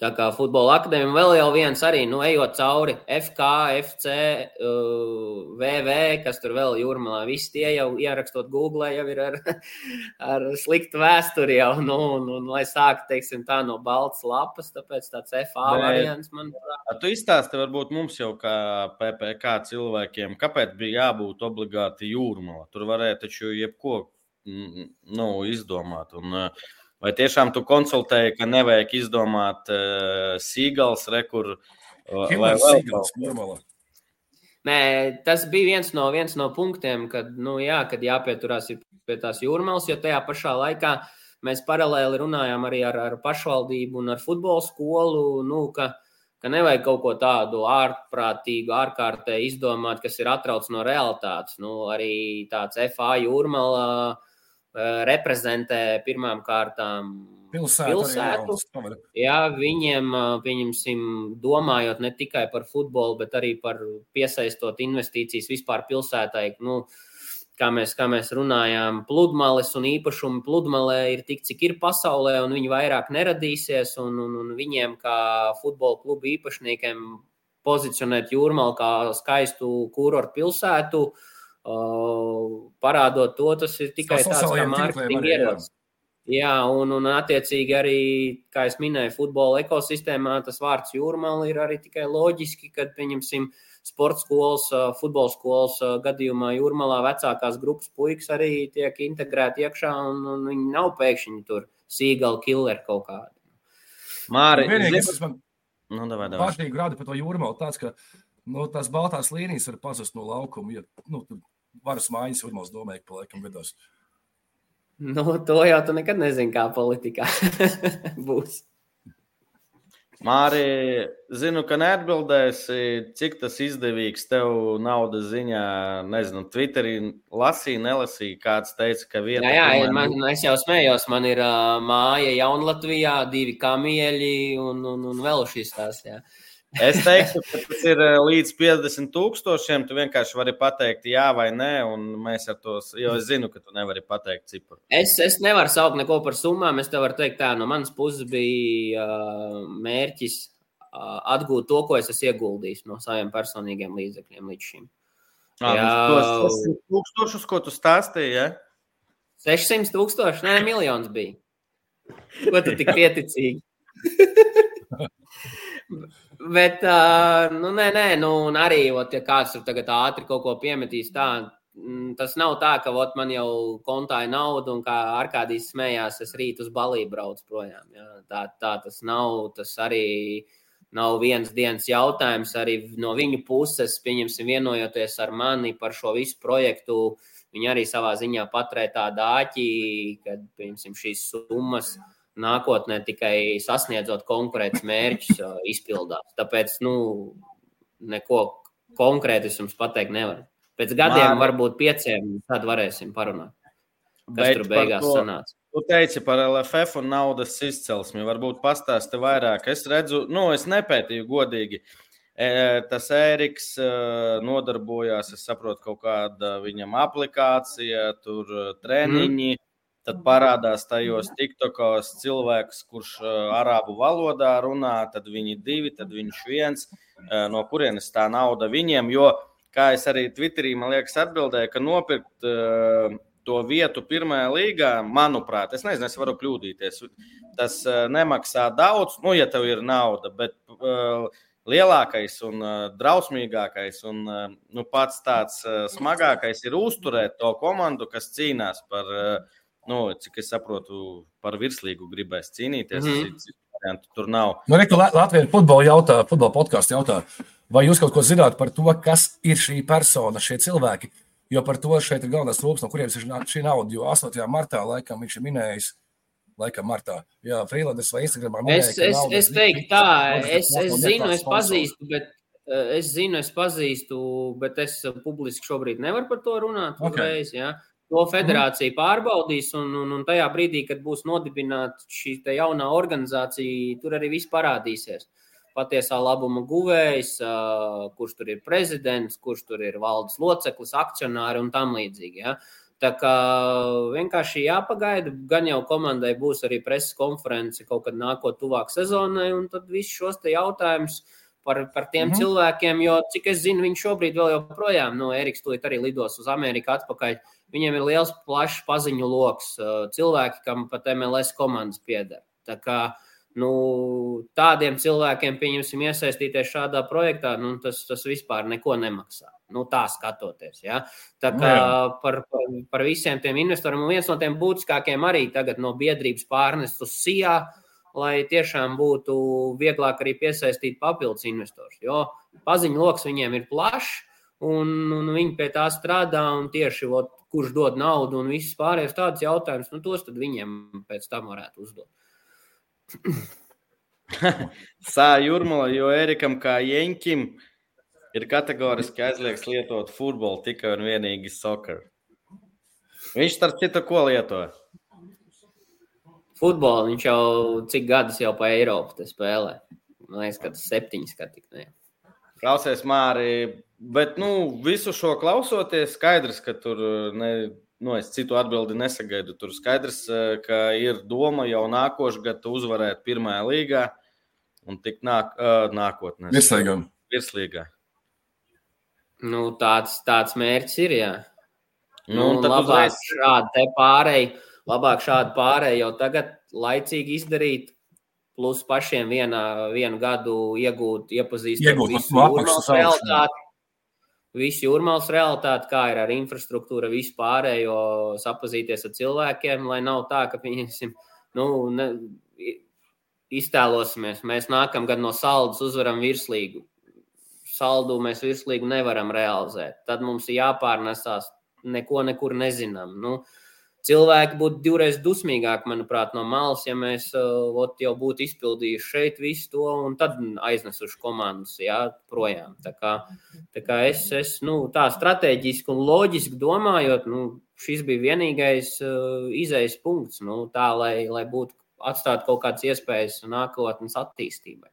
Tā kā futbola akadēmija vēl jau viens arī, nu, ejot cauri FK, FC, uh, VV, kas tur vēl jūrmalā, visi tie jau ierakstot Google, jau ir ar, ar sliktu vēsturi jau, nu, un lai sāk, teiksim, tā no balts lapas, tāpēc tāds FA Bet, variants, manuprāt.
Tu izstāsti varbūt mums jau kā PPK cilvēkiem, kāpēc bija jābūt obligāti jūrmalā. Tur varēja taču jebko, nu, izdomāt. Un, uh, Vai tiešām tu konsultēji, ka nevajag izdomāt uh, sīgals, rekur
uh, vai vēl kaut
Nē, tas bija viens no, viens no punktiem, kad, nu, jā, kad jāpieturās pie tās jūrmālas, jo tajā pašā laikā mēs paralēli runājām arī ar, ar pašvaldību un ar futbola skolu, nu, ka, ka nevajag kaut ko tādu ārprātīgu, ārkārtēji izdomāt, kas ir atrauc no realitātes. Nu, arī tāds FA jūrmāla Eh, reprezentē pirmām kārtām
pilsētu. pilsētu.
Jā, viņiem, eh, pieņemsim, domājot ne tikai par futbolu, bet arī par piesaistot investīcijas vispār pilsētai. Nu, kā mēs, kā mēs runājām, pludmales un īpašumi pludmalē ir tik, cik ir pasaulē, un viņi vairāk neradīsies. Un, un, un viņiem, kā futbola klubu īpašniekiem, pozicionēt jūrmālu kā skaistu kurortu pilsētu, uh, parādot to, tas ir tikai tāds kā mārketinga ierocis. Jā, un, un attiecīgi arī, kā es minēju, futbola ekosistēmā tas vārds jūrmāla ir arī tikai loģiski, kad, pieņemsim, sporta skolas, futbola skolas gadījumā jūrmalā vecākās grupas puikas arī tiek integrēti iekšā, un, un viņi nav pēkšņi tur sīgali killeri kaut kādi.
Māri, vienīgais, kas man nu, davai, davai. pašīgi rada par to jūrmalu, tāds, ka nu, tās baltās līnijas var pazust no laukuma, ja nu, varas mājas, varbūt domāju, ka laikam gados.
Nu, to jau tu nekad nezini, kā politikā būs.
Mārī, zinu, ka neatbildēsi, cik tas izdevīgs tev naudas ziņā. Nezinu, Twitterī lasīja, nelasīja. Kāds teica, ka viena.
Jā, jā man, es jau smējos. Man ir uh, māja Jaunlatvijā, divi kamieļi un, un, un vēl šis tās. Jā.
Es teiktu, ka tas ir eh, līdz 50 tūkstošiem. Tu vienkārši vari pateikt, jā vai nē, un mēs ar to, jo es zinu, ka tu nevari pateikt cipru.
Es, es nevaru saukt neko par summām. Es tev varu teikt, tā no manas puses bija uh, mērķis uh, atgūt to, ko es esmu ieguldījis no saviem personīgiem līdzekļiem līdz šim.
Jā, jā. tos tūkstošus, ko tu stāstīji, ja?
600 tūkstoši, nē, miljons bija. Ko tu tik pieticīgi? Bet, uh, nu, nē, nē, nu, un arī, ot, ja kāds tur tagad ātri kaut ko piemetīs, tā, tas nav tā, ka ot, man jau kontā ir nauda, un kā Arkādijas smējās, es rīt uz balību braucu projām. Jā. Tā, tā tas nav, tas arī nav viens dienas jautājums. Arī no viņu puses, pieņemsim, vienojoties ar mani par šo visu projektu, viņi arī savā ziņā paturē tādu āķi, kad, pieņemsim, šīs summas. Mm nākotnē tikai sasniedzot konkrētus mērķus, izpildās. Tāpēc, nu, neko konkrēti es jums pateikt nevaru. Pēc gadiem, Man... varbūt pieciem, tad varēsim parunāt. Kas Bet tur beigās to, sanāca?
Tu teici par LFF un naudas izcelsmi. Varbūt pastāsti vairāk. Es redzu, nu, es nepētīju godīgi. E, tas Ēriks e, nodarbojās, es saprotu, kaut kāda viņam aplikācija, tur treniņi. Mm Tad parādās tajos tiktokos cilvēks, kurš arābu valodā runā, tad viņi divi, tad viņš viens. No kurienes tā nauda viņiem? Jo, kā es arī Twitterī, man liekas, atbildēju, ka nopirkt to vietu pirmajā līgā, manuprāt, es nezinu, es varu kļūdīties. Tas nemaksā daudz, nu, ja tev ir nauda, bet lielākais un drausmīgākais un nu, pats tāds smagākais ir uzturēt to komandu, kas cīnās par uh, nu, cik es saprotu, par virslīgu gribēs cīnīties. Mm -hmm. Tur nav.
Nu, Reku, Latvijas futbola jautā, futbola podkāstu jautā, vai jūs kaut ko zināt par to, kas ir šī persona, šie cilvēki? Jo par to šeit ir galvenais rūpes, no kurienes ir šī nauda. Jo 8. martā laikam viņš ir minējis, laikam martā. Jā, Freelandes vai Instagramā.
Minēja, es, es, es teiktu tā, es, es zinu, es pazīstu, bet eh, es zinu, es pazīstu, bet es publiski šobrīd nevaru par to runāt. Okay. Uzreiz, ja? To federācija pārbaudīs, un, un, un tajā brīdī, kad būs nodibināta šī jaunā organizācija, tur arī viss parādīsies. Patiesā labuma guvējs, kurš tur ir prezidents, kurš tur ir valdes loceklis, akcionāri un tam līdzīgi. Ja? Tā kā vienkārši jāpagaida, gan jau komandai būs arī preses konference kaut kad nākot tuvāk sezonai, un tad visus šos jautājumus par, par tiem mm -hmm. cilvēkiem, jo, cik es zinu, viņi šobrīd vēl joprojām, no Eriks tūlīt arī lidos uz Ameriku atpakaļ. Viņiem ir liels, plašs paziņu lokus, cilvēki, kam pat MLS komandas pieder. Tā kā nu, tādiem cilvēkiem, pieņemsim, iesaistīties šādā projektā, nu, tas, tas vispār neko nemaksā. Nu, tā skatoties. Ja? Tā kā Jā. par, par, par visiem tiem investoriem, un viens no tiem būtiskākiem arī tagad no biedrības pārnest uz SIA lai tiešām būtu vieglāk arī piesaistīt papildus investorus. Jo paziņu lokus viņiem ir plašs, un, un viņi pie tā strādā. Tieši ot, kurš dod naudu un viss pārējais tādus jautājumus, nu, tos viņiem pēc tam varētu uzdot.
Sā jūrmala, jo Erikam kā Jenkim ir kategoriski aizliegts lietot futbolu tikai un vienīgi soccer. Viņš starp citu ko lieto?
futbolu viņš jau cik gadus jau pa Eiropu spēlē. Man liekas, ka tas septiņas skatīts.
Klausies, Mārī, bet nu, visu šo klausoties, skaidrs, ka tur ne, nu, es citu atbildi nesagaidu. Tur skaidrs, ka ir doma jau nākošais gads uzvarēt pirmajā līgā un tik nāk, uh, nākotnē.
Virslīgā.
Virslīgā.
Nu, tāds, tāds mērķis ir, jā. Nu, nu, labāk uzreiz... šādi te pārēji labāk šādu pārēju jau tagad laicīgi izdarīt. Plus pašiem vienā, vienu gadu iegūt, visu jūrmālas realitāti. Visu jūrmālas realitāti, kā ir ar infrastruktūru, visu pārējo, sapazīties ar cilvēkiem, lai nav tā, ka pieņemsim, nu, ne, iztēlosimies, mēs nākam gadu no saldas uzvaram virslīgu. Saldu mēs virslīgu nevaram realizēt. Tad mums ir jāpārnesās, neko nekur nezinām. Nu, uh, cilvēki būtu divreiz dusmīgāki, manuprāt, no malas, ja mēs uh, jau būtu izpildījuši šeit visu to un tad aiznesuši komandas jā, projām. Tā kā, tā kā es, es nu, tā strateģiski un loģiski domājot, nu, šis bija vienīgais uh, izējas punkts, nu, tā, lai, lai būtu atstāt kaut kādas iespējas nākotnes attīstībai.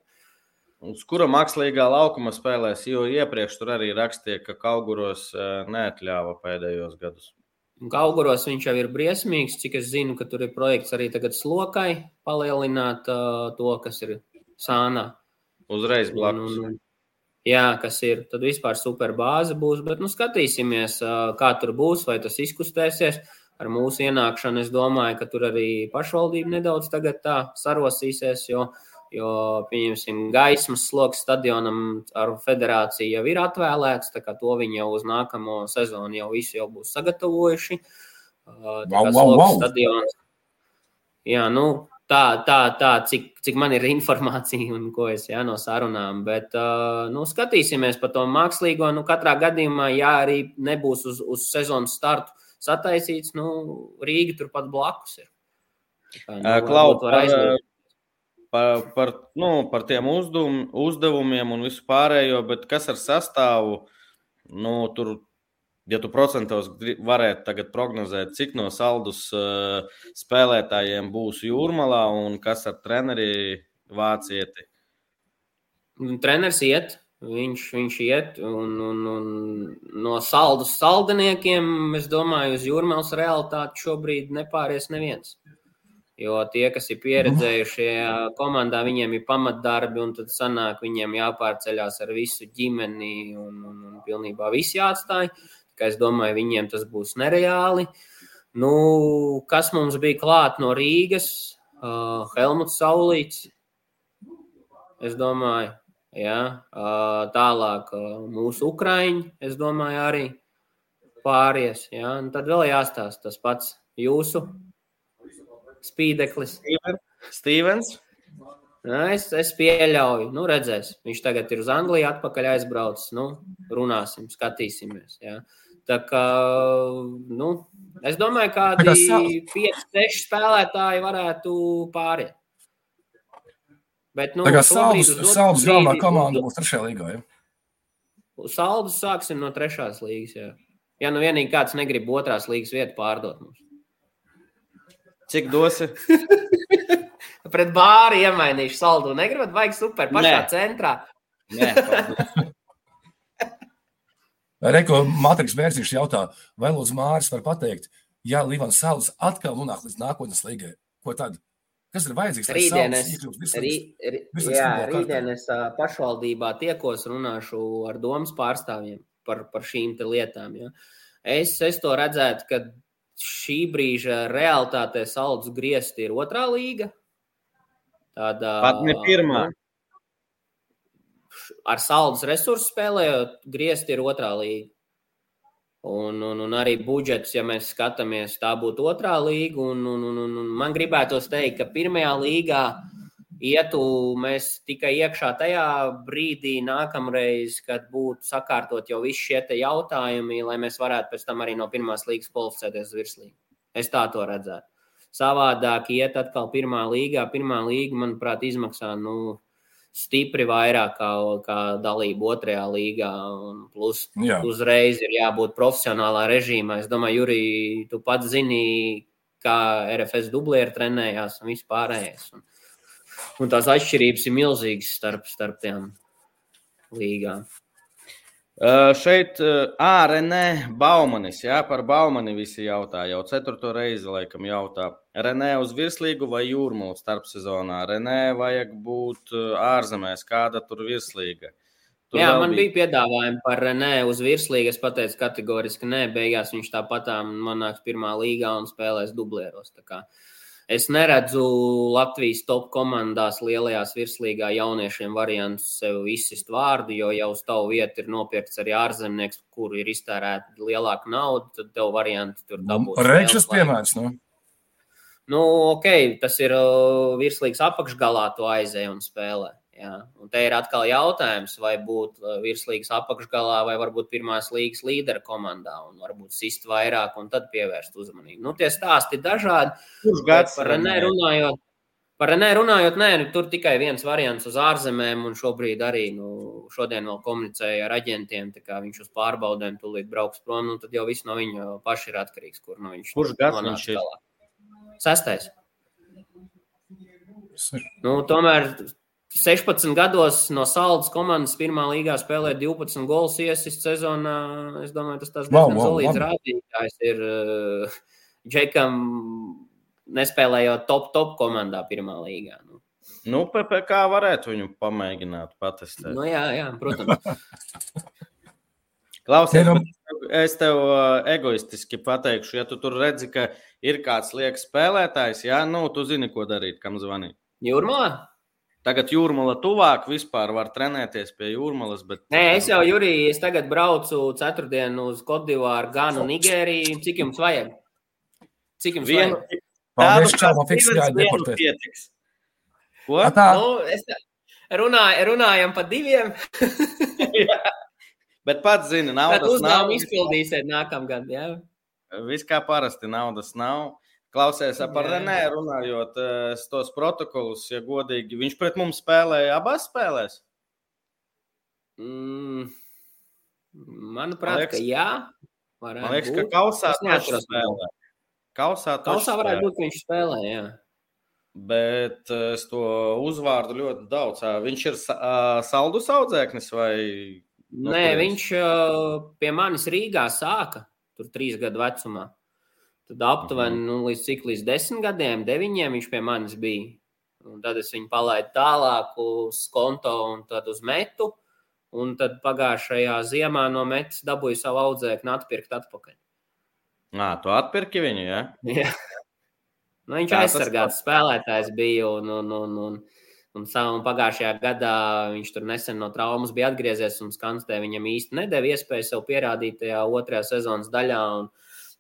Uz kura mākslīgā laukuma spēlēs, jo iepriekš tur arī rakstīja, ka Kauguros uh, neatļāva pēdējos gadus.
Gauguros viņš jau ir briesmīgs, cik es zinu, ka tur ir projekts arī tagad slokai palielināt uh, to, kas ir sānā.
Uzreiz blakus. Un, un,
jā, kas ir. Tad vispār super bāze būs, bet nu skatīsimies, uh, kā tur būs, vai tas izkustēsies. Ar mūsu ienākšanu es domāju, ka tur arī pašvaldība nedaudz tagad tā sarosīsies, jo uh, Jo, pieņemsim, gaismas sloks stadionam ar federāciju jau ir atvēlēts, tā kā to viņi jau uz nākamo sezonu jau visu jau būs sagatavojuši.
Tā wow, wow, wow. stadions.
Jā, nu, tā, tā, tā cik, cik man ir informācija un ko es jā, no sarunām. Bet nu, skatīsimies par to mākslīgo. Nu, katrā gadījumā, ja arī nebūs uz, uz sezonas startu sataisīts, nu, Rīga turpat blakus ir.
Kā, nu, Klaut, par, par, par, nu, par tiem uzdevum, uzdevumiem un visu pārējo, bet kas ar sastāvu? Nu, tur, ja tu procentos varētu tagad prognozēt, cik no saldus uh, spēlētājiem būs jūrmalā un kas ar treneri vācieti?
Treneris iet, viņš, viņš iet, un, un, un no saldus saldiniekiem, es domāju, uz jūrmālas realitāti šobrīd nepāries neviens. Jo tie, kas ir pieredzējuši komandā, viņiem ir pamatdarbi, un tad sanāk, viņiem jāpārceļās ar visu ģimeni, un, un, un pilnībā viss jāatstāj. Es domāju, viņiem tas būs nereāli. Nu, kas mums bija klāt no Rīgas? Uh, Helmuts Saulīts. Es domāju, jā. Uh, tālāk uh, mūsu Ukraiņi, es domāju, arī pāries. Jā. Un tad vēl jāstāsta tas pats jūsu spīdeklis.
Stevens.
Es, es pieļauju, nu, redzēs. Viņš tagad ir uz Angliju atpakaļ aizbraucis. Nu, runāsim, skatīsimies. Ja. Tā kā, nu, es domāju, ka kādi 5, 6 spēlētāji varētu pāriet.
Bet, nu, tā kā Saldus galvenā komanda būs trešajā līgā. Ja?
Saldus sāksim no trešās līgas. Jā. Ja nu vienīgi kāds negrib otrās līgas vietu pārdot mums.
Cik dosi?
Pret bāri iemainīšu saldu. Negribat, vajag super pašā Nē. centrā. Nē,
Reko Matriks Bērziņš jautā, vai Lūdzu Māris var pateikt, ja Līvans Sauls atkal nonāk līdz nākotnes līgai, ko tad? Kas ir vajadzīgs?
Rītdienas, rī, rī, jā, rītdienas pašvaldībā tiekos runāšu ar domas pārstāvjiem par, par šīm lietām. Ja. Es, es to redzētu, ka šī brīža realitātē saldus griezti ir otrā līga.
Tādā, Pat ne pirmā.
Ar saldus resursu spēlējot, griezti ir otrā līga. Un, un, un arī budžets, ja mēs skatāmies, tā būtu otrā līga. Un, un, un, un man gribētos teikt, ka pirmajā līgā ietu mēs tikai iekšā tajā brīdī, nākamreiz, kad būtu sakārtot jau visi šie jautājumi, lai mēs varētu pēc tam arī no pirmās līgas kvalificēties uz virslīgu. Es tā to redzētu. Savādāk iet atkal pirmā līgā. Pirmā līga, manuprāt, izmaksā nu, stipri vairāk kā, kā dalība otrajā līgā. Plus, Jā. uzreiz ir jābūt profesionālā režīmā. Es domāju, Jurī, tu pats zini, kā RFS dublēri trenējās un vispārējais. Un Un tās atšķirības ir milzīgas starp, starp tām līgām.
Uh, šeit uh, Renē Baumanis, jā, par Baumani visi jautā, jau ceturto reizi laikam jautā. Renē uz virslīgu vai jūrmālu starpsezonā? Renē vajag būt ārzemēs, kāda tur virslīga?
Tur jā, man bija, bija piedāvājumi par Renē uz virslīgu. Es pateicu kategoriski nē, beigās viņš tāpatām nonāks pirmā līgā un spēlēs dublieros. Tā kā uh, Es neredzu Latvijas top komandās lielajās virslīgā jauniešiem variantu sev izsist vārdu, jo jau uz tavu vietu ir nopirkts arī ārzemnieks, kuru ir iztērēta lielāka nauda, tad tev varianti tur dabūt.
Reikšas piemērs, nu?
Nu, ok, tas ir virslīgas apakšgalā, to aizēja un spēlē. Jā. Un te ir atkal jautājums, vai būt uh, virslīgas apakšgalā, vai varbūt pirmās līgas līdera komandā, un varbūt sist vairāk, un tad pievērst uzmanību. Nu, tie stāsti ir dažādi. Kurš gads par Renē runājot? Par Renē runājot, nē, nu, tur tikai viens variants uz ārzemēm, un šobrīd arī nu, šodien vēl komunicēja ar aģentiem. Viņš uz pārbaudēm tūlīt brauks prom, un tad jau viss no viņa paša ir atkarīgs. Kur, nu, viņš
Kurš gads viņš ir?
Sestais. Nu, tomēr 16 gados no Sāļas komandas pirmā līgā spēlē 12 gols iesist sezonā. Es domāju, tas tas diezgan wow, wow, solīts rādītājs ir uh, Džekam, nespēlējot top, top komandā pirmā līgā. Nu.
Nu, PPC varētu viņu pamēģināt, patestēt.
Nu, jā, jā, protams.
Klausies, es tev uh, egoistiski pateikšu, ja tu tur redzi, ka ir kāds liekas spēlētājs, jā, nu, tu zini, ko darīt, kam zvanīt.
Jūrmā?
Tagad jūrmāla tuvāk vispār var trenēties pie jūrmālas. Bet...
Nē, es jau, Jurī, es tagad braucu ceturtdienu uz Kodivāru, Ganu, Nigēriju. Cik jums vajag? Cik jums Vienu... vajag?
Paldies, čau, man fiksēja deportēt.
Ko? A, tā. Nu, es runāju, runājam par diviem.
bet pats zini, naudas
nav. Uzdevumu izpildīsiet nākamgad, jā?
Viss kā parasti, naudas nav. Klausies, par Renē runājot, tos protokolus, ja godīgi, viņš pret mums spēlēja abās spēlēs?
Mm, manuprāt, liekas, ka jā.
Man liekas, būt. ka kausā viņš spēlē.
Kausā, kausā varētu būt, ka viņš spēlē, jā.
Bet es to uzvārdu ļoti daudz. Viņš ir saldus audzēknis vai?
Nē, viņš pie manis Rīgā sāka, tur trīs gadu vecumā. Tad aptuveni mhm. nu, līdz cik līdz desmit gadiem, deviņiem viņš pie manis bija. Un tad es viņu palaidu tālāk uz konto un tad uz metu. Un tad pagājušajā ziemā no metas dabūju savu audzēkni atpirkt atpakaļ.
Nā, tu atpirki viņu, ja?
Jā. Nu, viņš aizsargāts tas... spēlētājs bija. Un, un, un, un, un, un pagājušajā gadā viņš tur nesen no traumas bija atgriezies. Un Skanstē viņam īsti nedēļa iespēju sev pierādīt tajā otrajā sezonas daļā. Un,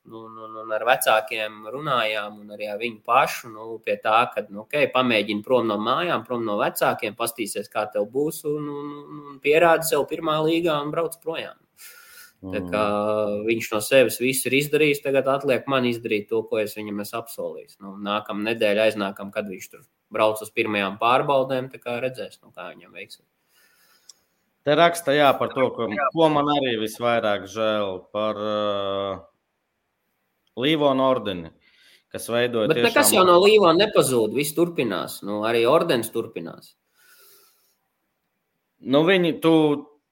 un, un, un ar vecākiem runājām, un arī ar viņu pašu nu, pie tā, ka nu, okay, pamēģini prom no mājām, prom no vecākiem, pastīsies, kā tev būs, un, un, un pierādi sev pirmā līgā un brauc projām. Kā viņš no sevis visu ir izdarījis, tagad atliek man izdarīt to, ko es viņam esmu apsolījis. Nu, nākamā nedēļa aiznākam, kad viņš tur brauc uz pirmajām pārbaudēm, kā redzēs, nu, kā viņam veiksies.
Te raksta, jā, par to, ko, ko man arī visvairāk žēl par uh, Līvona ordeni, kas veidoja.
Bet tiešām... nekas jau no Līvona nepazūd, viss turpinās. Nu, arī ordenis turpinās.
Nu, viņi, tu,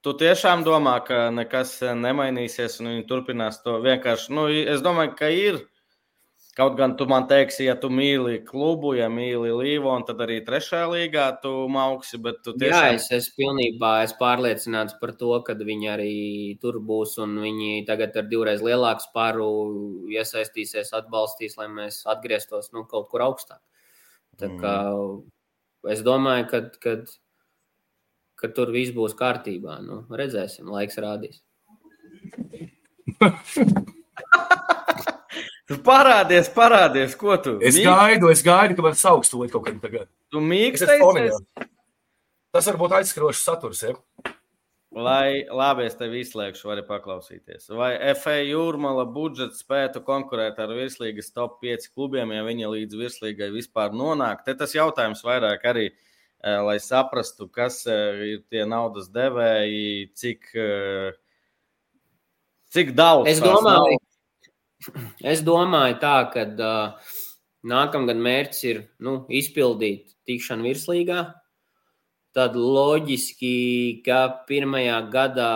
tu tiešām domā, ka nekas nemainīsies un viņi turpinās to vienkārši. Nu, es domāju, ka ir Kaut gan tu man teiksi, ja tu mīli klubu, ja mīli Līvonu, tad arī trešajā līgā tu maugsi. Tiešām...
Jā, es esmu pilnībā es pārliecināts par to, ka viņi arī tur būs un viņi tagad ar divreiz lielāku spāru iesaistīsies, atbalstīs, lai mēs atgrieztos nu, kaut kur augstāk. Tā kā mm. es domāju, ka, kad, kad tur viss būs kārtībā. Nu, redzēsim, laiks rādīs.
Tu parādies, parādies, ko tu.
Es mīk... gaidu, es gaidu, ka man sauks to kaut kad tagad.
Tu mīkstējies.
Tas varbūt aizskrošs saturs, ja?
Lai labi, es tevi izslēgšu, vari paklausīties. Vai FA jūrmala budžets spētu konkurēt ar virslīgas top 5 klubiem, ja viņi līdz virslīgai vispār nonāk? Te tas jautājums vairāk arī, eh, lai saprastu, kas eh, ir tie naudas devēji, cik, eh, cik daudz.
Es domāju, Es domāju, tā, ka uh, nākamgad mērķis ir nu, izpildīt tikšanu virslīgā. Tad loģiski, ka pirmajā gadā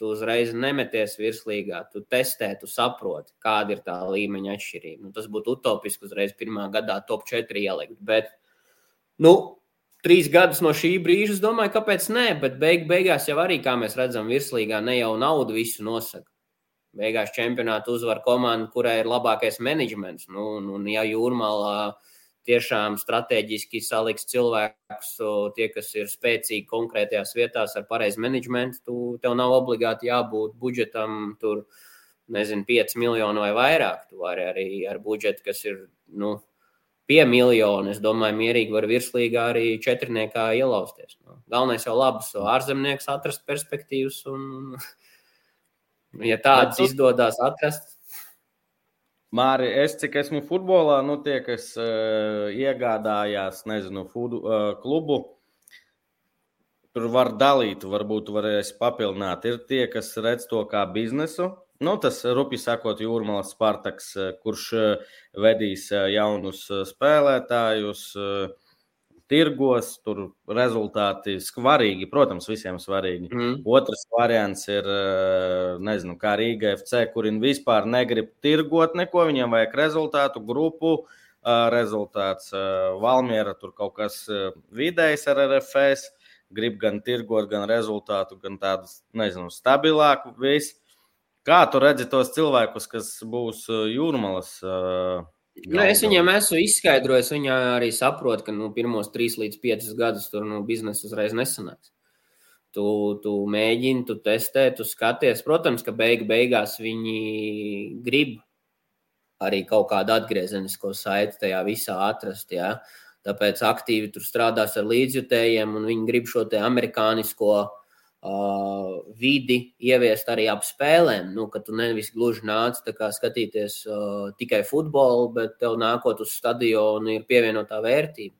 tu uzreiz nemeties virslīgā, tu testē, tu saproti, kāda ir tā līmeņa atšķirība. Nu, tas būtu utopiski uzreiz pirmā gadā top 4 ielikt. Bet, nu, trīs gadus no šī brīža, es domāju, kāpēc nē, bet beig, beigās jau arī, kā mēs redzam, virslīgā ne jau nauda visu nosaka. Beigās čempionāta uzvar komanda, kurai ir labākais menedžments. Nu, un, un ja jūrmālā tiešām strateģiski saliks cilvēkus, tie, kas ir spēcīgi konkrētajās vietās ar pareizu menedžmentu, tu, tev nav obligāti jābūt budžetam tur, nezinu, 5 miljonu vai vairāk. Tu vari arī ar budžetu, kas ir nu, pie miljona. Es domāju, mierīgi var virslīgā arī četrniekā ielausties. Nu, galvenais jau labus ārzemnieks atrast perspektīvas. Un, ja tādas tu... izdodas atrast.
Māri, es cik esmu futbolā, nu tie, kas uh, iegādājās, nezinu, fudu, uh, klubu, tur var dalīt, varbūt varēs papildināt. Ir tie, kas redz to kā biznesu, Nu, tas rupi sakot, Jūrmālas Spartaks, eh, kurš eh, vedīs eh, jaunus spēlētājus, tirgos, tur rezultāti svarīgi, protams, visiem svarīgi. Mm. Otrs variants ir, nezinu, kā Rīga FC, kuriem vispār negrib tirgot neko, viņiem vajag rezultātu, grupu rezultāts. Valmiera tur kaut kas vidējs ar RFS, grib gan tirgot, gan rezultātu, gan tādu, nezinu, stabilāku visu. Kā tu redzi tos cilvēkus, kas būs jūrmalas? Uh,
nu, es viņiem esmu izskaidrojis, viņi arī saprot, ka nu, pirmos trīs līdz piecus gadus tur nu, biznesa uzreiz nesanāks. Tu, tu mēģini, tu testē, tu skaties. Protams, ka beig, beigās viņi grib arī kaut kādu atgriezenisko saiti tajā visā atrast. Ja? Tāpēc aktīvi tur strādās ar līdzjutējiem, un viņi grib šo amerikānisko uh, uh, vidi ieviest arī ap spēlēm. Nu, ka tu nevis gluži nāc skatīties uh, tikai futbolu, bet tev nākot uz stadionu ir pievienotā vērtība.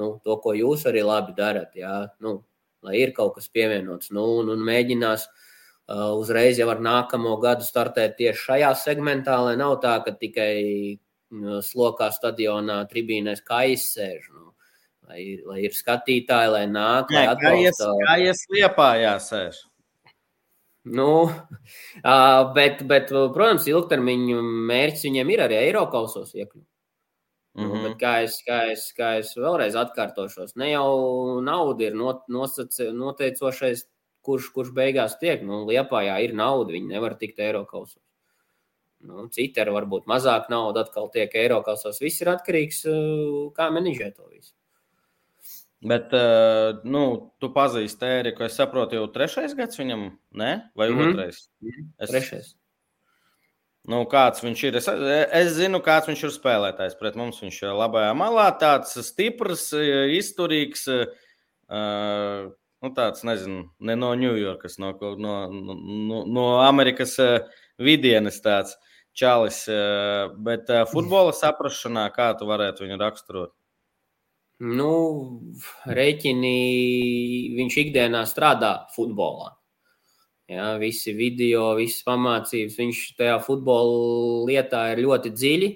Nu, to, ko jūs arī labi darat, jā, nu, lai ir kaut kas pievienots. Nu, un, un mēģinās uh, uzreiz jau ar nākamo gadu startēt tieši šajā segmentā, lai nav tā, ka tikai uh, slokā stadionā tribīnēs kā izsēž. Nu, lai, lai ir skatītāji, lai nāk, lai
atbalsta. Kā ies liepā jāsēž?
Nu, bet, bet, protams, ilgtermiņa mērķis viņiem ir arī Eiropausos iekļūt. Mm -hmm. bet kā es, kā, es, kā es vēlreiz atkārtošos, ne jau nauda ir not, nosace, noteicošais, kurš, kurš beigās tiek. Nu, Liepā jā, ir nauda, viņi nevar tikt Eiropausos. Nu, Citi ar varbūt mazāk naudas atkal tiek Eiropausos. Viss ir atkarīgs no kā menedžē to visu.
Bet, uh, nu, tu pazīsti Ēriku. Es saprotu, jau trešais gads viņam, ne? vai mm -hmm. otrais?
Es... Trešais.
Nu, kāds viņš ir? Es, es zinu, kāds viņš ir spēlētājs. Pret mums viņš ir labajā malā, tāds stiprs, izturīgs. Uh, nu, tāds, nezinu, ne no Ņujorkas, no, no, no, no Amerikas vidienes tāds čalis. Bet futbola saprašanā, kā tu varētu viņu raksturot?
Nu, rēķini viņš ikdienā strādā futbolā. Ja, visi video, visas pamācības, viņš tajā futbola lietā ir ļoti dziļi,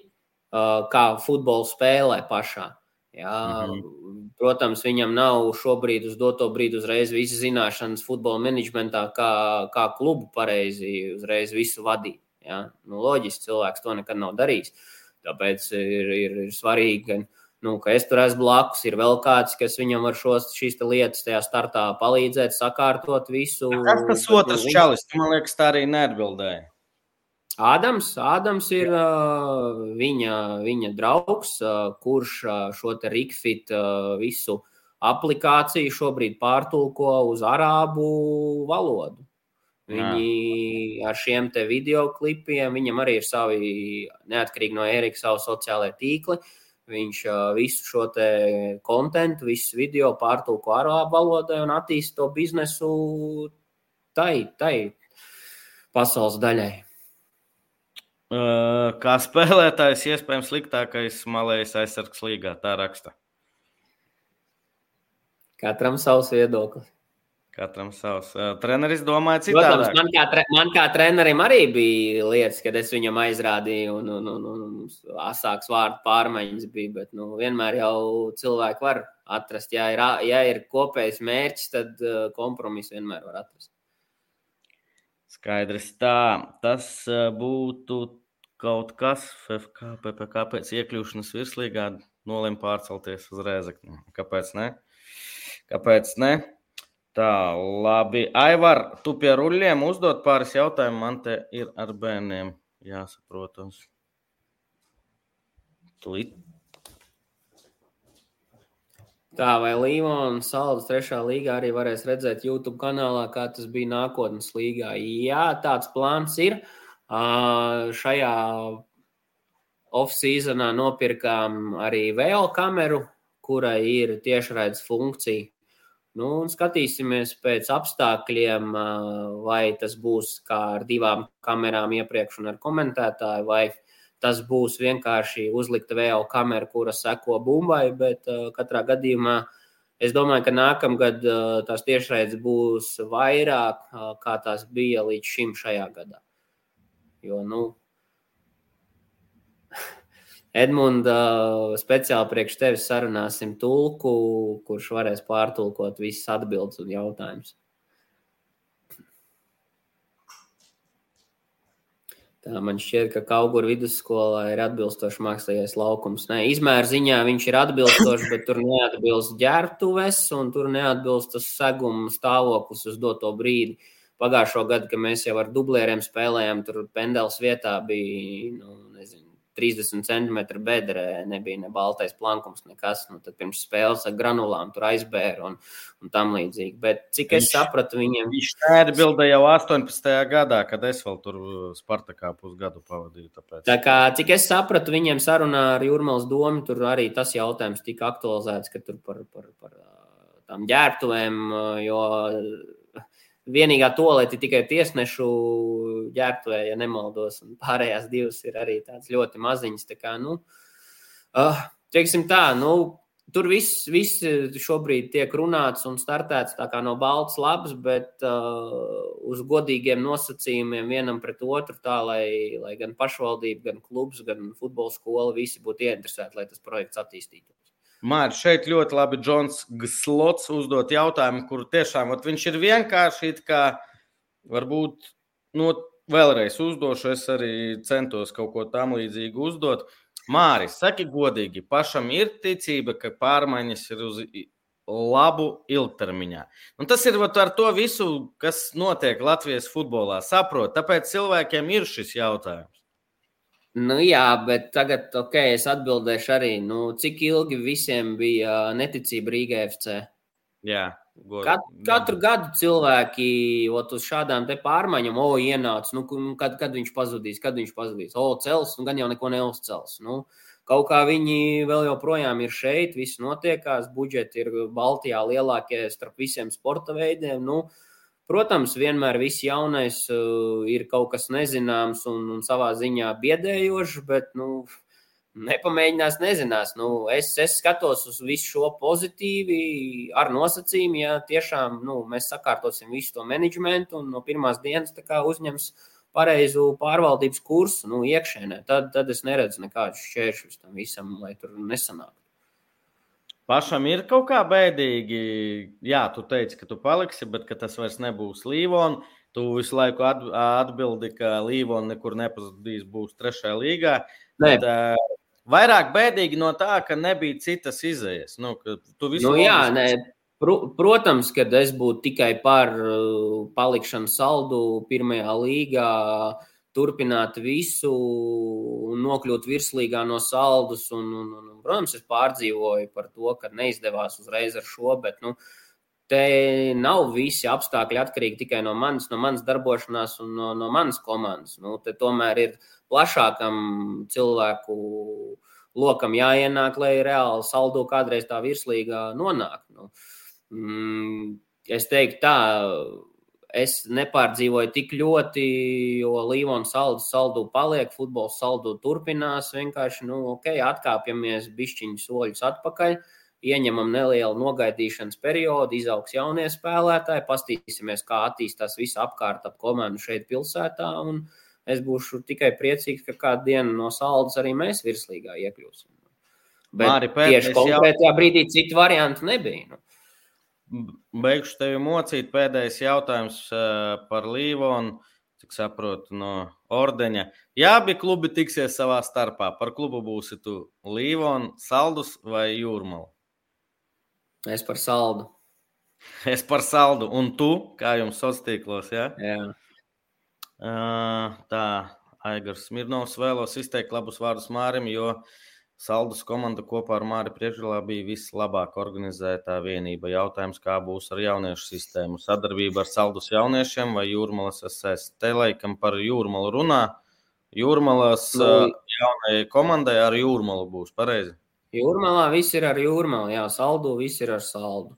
kā futbolu spēlē pašā. Ja, mm -hmm. Protams, viņam nav šobrīd uz doto brīdi uzreiz visas zināšanas futbola menedžmentā, kā, kā klubu pareizi uzreiz visu vadīt. Ja. Nu, loģiski, cilvēks to nekad nav darījis. Tāpēc ir, ir, ir svarīgi gan nu, ka es tur esmu blakus, ir vēl kāds, kas viņam var šos, šīs lietas tajā startā palīdzēt, sakārtot visu.
Kas tas otrs nu, čalis? Man liekas, tā arī neatbildēja.
Ādams, Ādams ir uh, viņa, viņa draugs, uh, kurš uh, šo Rikfit uh, visu aplikāciju šobrīd pārtulko uz arābu valodu. Viņi Jā. ar šiem te video klipiem, viņam arī ir savi, neatkarīgi no Erika, savu sociālajie tīkli. Uh, Viņš visu šo kontekstu, visu video pārtulko arābu valodai un attīsta to biznesu tai, tai pasaules daļai.
Kā spēlētājs, iespējams, sliktākais malējs aizsargs līgā, tā raksta.
Katram savs viedoklis.
Katram savs. Treneris domāja citādi.
Protams, man kā, tre, man kā trenerim arī bija lietas, kad es viņam aizrādīju, un, un, un, un asāks vārdu pārmaiņas bija. Bet nu, vienmēr jau cilvēki var atrast. Ja ir, ja ir kopējs mērķis, tad kompromisu vienmēr var atrast.
Skaidrs. Tā, tas būtu kaut kas, FFK, kāpēc iekļūšanas virslīgā nolēma pārcelties uz Rēzekni. Kāpēc ne? Kāpēc ne? Tā, labi. Aivar, tu pie ruļļiem uzdod pāris jautājumu. Man te ir ar bērniem jāsaprotas. Tūlīt.
Tā, vai Līmons Saldas trešā līgā arī varēs redzēt YouTube kanālā, kā tas bija nākotnes līgā? Jā, tāds plāns ir. Šajā off-seasonā nopirkām arī vēl kameru, kurai ir tiešraides funkcija. Nu, un skatīsimies pēc apstākļiem, vai tas būs kā ar divām kamerām iepriekš un ar komentētāju, vai tas būs vienkārši uzlikta vēl kamera, kura seko bumbai. Bet katrā gadījumā es domāju, ka nākamgad tās tiešraides būs vairāk, kā tās bija līdz šim šajā gadā. Jo, nu, Edmunda, speciāli priekš tevis sarunāsim tulku, kurš varēs pārtulkot visas atbildes un jautājumus. Tā man šķiet, ka Kaugura vidusskolā ir atbilstošs mākslīgais laukums. Nē, izmēra ziņā viņš ir atbilstošs, bet tur neatbilst ģērbtuves un tur neatbilst tas seguma stāvoklis uz doto brīdi. Pagājušo gadu, kad mēs jau ar dublieriem spēlējām, tur pendels vietā bija, nu, 30 centimetru bedrē, nebija ne baltais plankums, nekas. Nu, tad pirms spēles ar granulām tur aizbēra un, un tam līdzīgi. Bet cik es viņš, sapratu, viņiem.
Viņš tā bilde jau 18. gadā, kad es vēl tur Spartakā pusgadu pavadīju. Tāpēc.
Tā kā cik es sapratu, viņiem sarunā ar Jurmāls domu, tur arī tas jautājums tika aktualizēts, ka tur par, par, par tām ģērbtuvēm, jo vienīgā tolete tikai tiesnešu ģērbtuvē, ja nemaldos, pārējās divas ir arī tādas ļoti maziņas. Tā kā, nu, uh, teiksim tā, nu, tur viss, viss šobrīd tiek runāts un startēts no balts labs, bet uh, uz godīgiem nosacījumiem vienam pret otru, tā lai, lai gan pašvaldība, gan klubs, gan futbola skola visi būtu ieinteresēti, lai tas projekts attīstītos.
Mārķis šeit ļoti labi Džons Slots uzdot jautājumu, kur tiešām ot, viņš ir vienkārši kā varbūt no, nu, vēlreiz uzdošu. Es arī centos kaut ko tam līdzīgu uzdot. Māris, saki godīgi, pašam ir ticība, ka pārmaiņas ir uz labu ilgtermiņā. Un tas ir ar to visu, kas notiek Latvijas futbolā. Saprot, tāpēc cilvēkiem ir šis jautājums.
Nu, jā, bet tagad, ok, es atbildēšu arī, nu, cik ilgi visiem bija neticība Rīgā FC.
Jā,
Kat, katru gadu cilvēki ot, uz šādām pārmaiņām, o, ienāca, nu, kad, kad viņš pazudīs, kad viņš pazudīs, o, cels, nu, gan jau neko neuzcels. Nu, kaut kā viņi vēl joprojām ir šeit, viss notiekās, budžeti ir Baltijā lielākie starp visiem sporta veidiem. Nu, uh, Protams, vienmēr viss jaunais uh, ir kaut kas nezināms un, un savā ziņā biedējošs, bet nu, nepamēģinās, nezinās. Nu, es, es skatos uz visu šo pozitīvi, ar nosacījumu, ja tiešām nu, mēs sakārtosim visu to menedžmentu un no pirmās dienas uzņems pareizu pārvaldības kursu nu, iekšēnē. Tad, tad es neredzu nekādus šķēršļus tam visam, lai tur nesanāktu.
Pašam ir kaut kā bēdīgi. Jā, tu teici, ka tu paliksi, bet ka tas vairs nebūs Līvona. Tu visu laiku atbildi, ka Līvona nekur nepazudīs, būs trešajā līgā.
Ne.
Bet, uh, vairāk bēdīgi no tā, ka nebija citas izējas. Nu,
nu, jā, nē, Protams, ka es būtu tikai par palikšanu saldu pirmajā līgā, turpināt visu un nokļūt virslīgā no saldus. Un, un, un, protams, es pārdzīvoju par to, ka neizdevās uzreiz ar šo, bet nu, te nav visi apstākļi atkarīgi tikai no manis, no manas darbošanās un no, no manas komandas. Nu, te tomēr ir plašākam cilvēku lokam jāienāk, lai reāli saldo kādreiz tā virslīgā nonāk. Nu, mm, es teiktu tā es nepārdzīvoju tik ļoti, jo Līvona saldu, saldu paliek, futbols saldu turpinās. Vienkārši, nu, ok, atkāpjamies bišķiņu soļus atpakaļ, ieņemam nelielu nogaidīšanas periodu, izaugs jaunie spēlētāji, pastīsimies, kā attīstās visa apkārt ap komandu šeit pilsētā. Es būšu tikai priecīgs, ka kādu dienu no saldas arī mēs virslīgā iekļūsim. Bet Māri, tieši konkrētajā jau... brīdī citu variantu nebija. Nu.
Beigšu tevi mocīt. Pēdējais jautājums eh, par Līvonu. Cik saprotu no ordeņa. Jā, abi klubi tiksies savā starpā. Par klubu būsi tu Līvonu, Saldus vai Jūrmalu?
Es par saldu.
Es par saldu. Un tu, kā jums sociālos tīklos?
Ja? Jā.
Uh, tā, Aigars Mirnovs vēlos izteikt labus vārdus Mārim, jo uh, Saldus komanda kopā ar Māri Priekšgalā bija vislabāk organizētā vienība. Jautājums, kā būs ar jauniešu sistēmu? Sadarbība ar Saldus jauniešiem vai Jūrmalas SS? Te laikam par Jūrmalu runā. Jūrmalas, nu, jaunajai komandai ar jūrmalu būs pareizi.
Jūrmalā viss ir ar jūrmalu, jā, saldu, viss ir ar saldu.